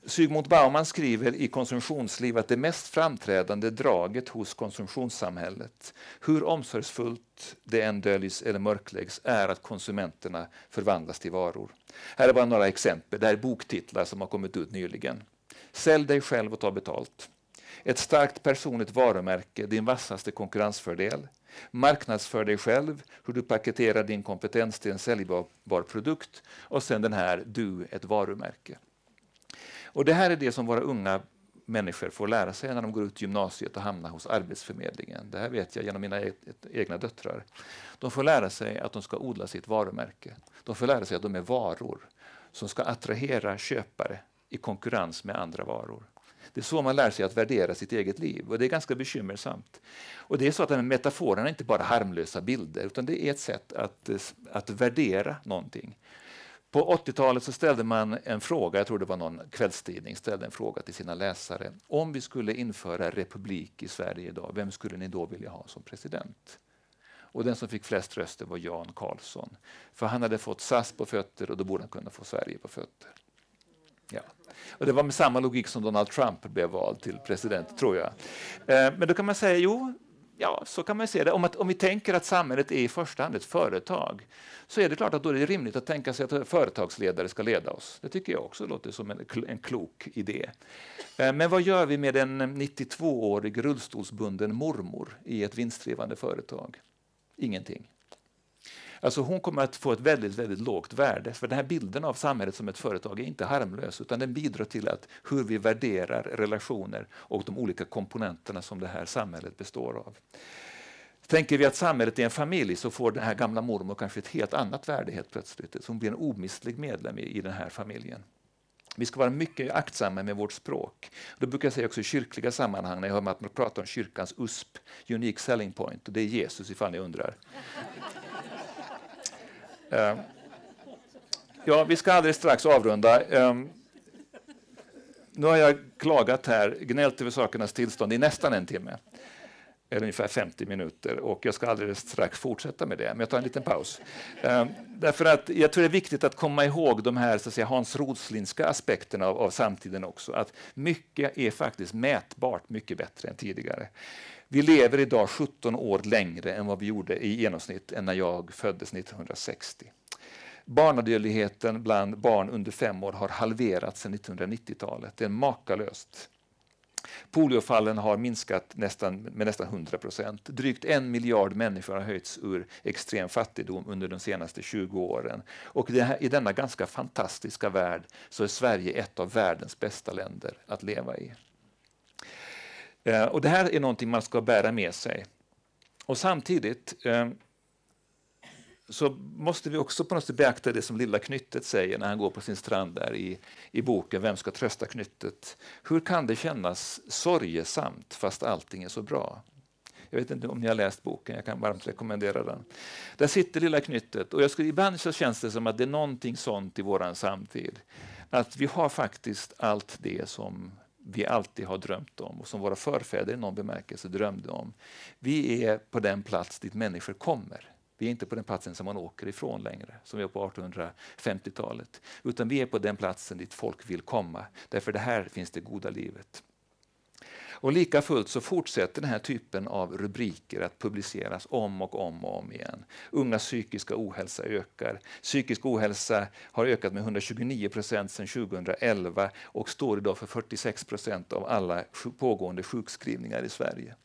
Zygmunt Bauman skriver i Konsumtionsliv att det mest framträdande draget hos konsumtionssamhället, hur omsorgsfullt det än döljs eller mörkläggs, är att konsumenterna förvandlas till varor. Här är bara några exempel. Det här är boktitlar som har kommit ut nyligen. Sälj dig själv och ta betalt. Ett starkt personligt varumärke, din vassaste konkurrensfördel. Marknadsför dig själv, hur du paketerar din kompetens till en säljbar produkt. Och sen den här, du, ett varumärke. Och Det här är det som våra unga människor får lära sig när de går ut gymnasiet och hamnar hos Arbetsförmedlingen. Det här vet jag genom mina e- egna döttrar. De får lära sig att de ska odla sitt varumärke. De får lära sig att de är varor som ska attrahera köpare i konkurrens med andra varor. Det är så man lär sig att värdera sitt eget liv och det är ganska bekymmersamt. Och det är så att den metaforerna är inte bara harmlösa bilder utan det är ett sätt att, att värdera någonting. På 80-talet så ställde man en fråga, jag tror det var någon kvällstidning, ställde en fråga till sina läsare. Om vi skulle införa republik i Sverige idag, vem skulle ni då vilja ha som president? Och den som fick flest röster var Jan Carlzon. För han hade fått SAS på fötter och då borde han kunna få Sverige på fötter. Ja. Och det var med samma logik som Donald Trump blev vald till president, tror jag. Eh, men då kan man säga, jo, Ja, så kan man se det. Om, att, om vi tänker att samhället är i första hand ett företag så är det klart att då är det rimligt att tänka sig att företagsledare ska leda oss. Det tycker jag också låter som en, en klok idé. Eh, men vad gör vi med en 92-årig rullstolsbunden mormor i ett vinstdrivande företag? Ingenting. Alltså hon kommer att få ett väldigt, väldigt lågt värde. För den här bilden av samhället som ett företag är inte harmlös utan den bidrar till att hur vi värderar relationer och de olika komponenterna som det här samhället består av. Tänker vi att samhället är en familj så får den här gamla mormor kanske ett helt annat värde helt plötsligt. Så hon blir en omistlig medlem i, i den här familjen. Vi ska vara mycket aktsamma med vårt språk. Då brukar jag säga också i kyrkliga sammanhang när jag hör att man pratar om kyrkans USP, Unique Selling Point, och det är Jesus ifall ni undrar. Ehm, ja, vi ska alldeles strax avrunda. Ehm, nu har jag klagat här, gnällt över sakernas tillstånd i nästan en timme. Eller ungefär 50 minuter. Och jag ska alldeles strax fortsätta med det, men jag tar en liten paus. Ehm, därför att jag tror det är viktigt att komma ihåg de här så att säga, Hans Rodslinska aspekterna av, av samtiden också. Att mycket är faktiskt mätbart mycket bättre än tidigare. Vi lever idag 17 år längre än vad vi gjorde i genomsnitt än när jag föddes 1960. Barnadödligheten bland barn under fem år har halverats sedan 1990-talet. Det är makalöst. Poliofallen har minskat nästan, med nästan 100 procent. Drygt en miljard människor har höjts ur extrem fattigdom under de senaste 20 åren. Och här, i denna ganska fantastiska värld så är Sverige ett av världens bästa länder att leva i. Eh, och Det här är någonting man ska bära med sig. Och Samtidigt eh, så måste vi också på något sätt beakta det som lilla Knyttet säger när han går på sin strand där i, i boken Vem ska trösta Knyttet? Hur kan det kännas sorgesamt fast allting är så bra? Jag vet inte om ni har läst boken, jag kan varmt rekommendera den. Där sitter lilla Knyttet och jag skulle, ibland så känns det som att det är någonting sånt i vår samtid. Att vi har faktiskt allt det som vi alltid har drömt om och som våra förfäder i någon bemärkelse drömde om. Vi är på den plats dit människor kommer. Vi är inte på den platsen som man åker ifrån längre, som vi var på 1850-talet. Utan vi är på den platsen dit folk vill komma, därför det här finns det goda livet. Och lika fullt så fortsätter den här typen av rubriker att publiceras om och om och om igen. Ungas psykiska ohälsa ökar. Psykisk ohälsa har ökat med 129 procent sedan 2011 och står idag för 46 procent av alla pågående sjukskrivningar i Sverige.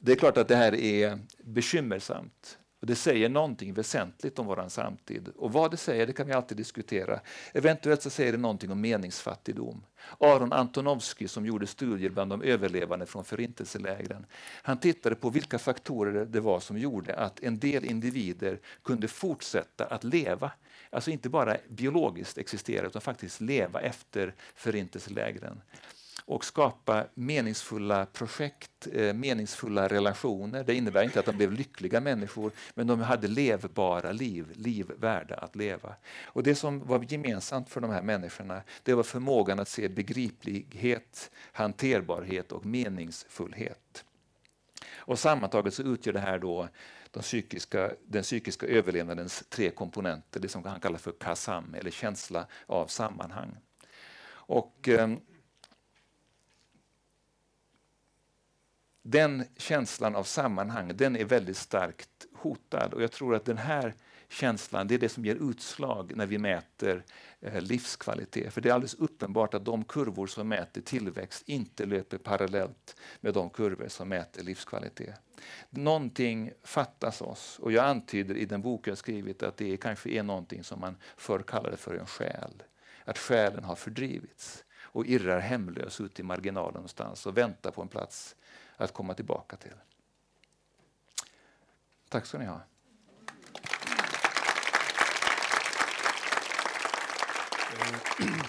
Det är klart att det här är bekymmersamt. Och det säger någonting väsentligt om vår samtid. Och vad det säger det kan vi alltid diskutera. Eventuellt så säger det någonting om meningsfattigdom. Aron Antonovsky som gjorde studier bland de överlevande från förintelselägren. Han tittade på vilka faktorer det var som gjorde att en del individer kunde fortsätta att leva. Alltså inte bara biologiskt existera utan faktiskt leva efter förintelselägren och skapa meningsfulla projekt, eh, meningsfulla relationer. Det innebär inte att de blev lyckliga människor, men de hade levbara liv, liv värda att leva. Och Det som var gemensamt för de här människorna det var förmågan att se begriplighet, hanterbarhet och meningsfullhet. Och sammantaget så utgör det här då de psykiska, den psykiska överlevnadens tre komponenter, det som han kallar för KASAM, eller känsla av sammanhang. Och, eh, den känslan av sammanhang den är väldigt starkt hotad. Och jag tror att den här känslan det är det som ger utslag när vi mäter eh, livskvalitet. För det är alldeles uppenbart att de kurvor som mäter tillväxt inte löper parallellt med de kurvor som mäter livskvalitet. Någonting fattas oss och jag antyder i den bok jag skrivit att det kanske är någonting som man förr kallade för en själ. Att själen har fördrivits och irrar hemlös ut i marginalen någonstans och väntar på en plats att komma tillbaka till. Tack ska ni ha. Mm.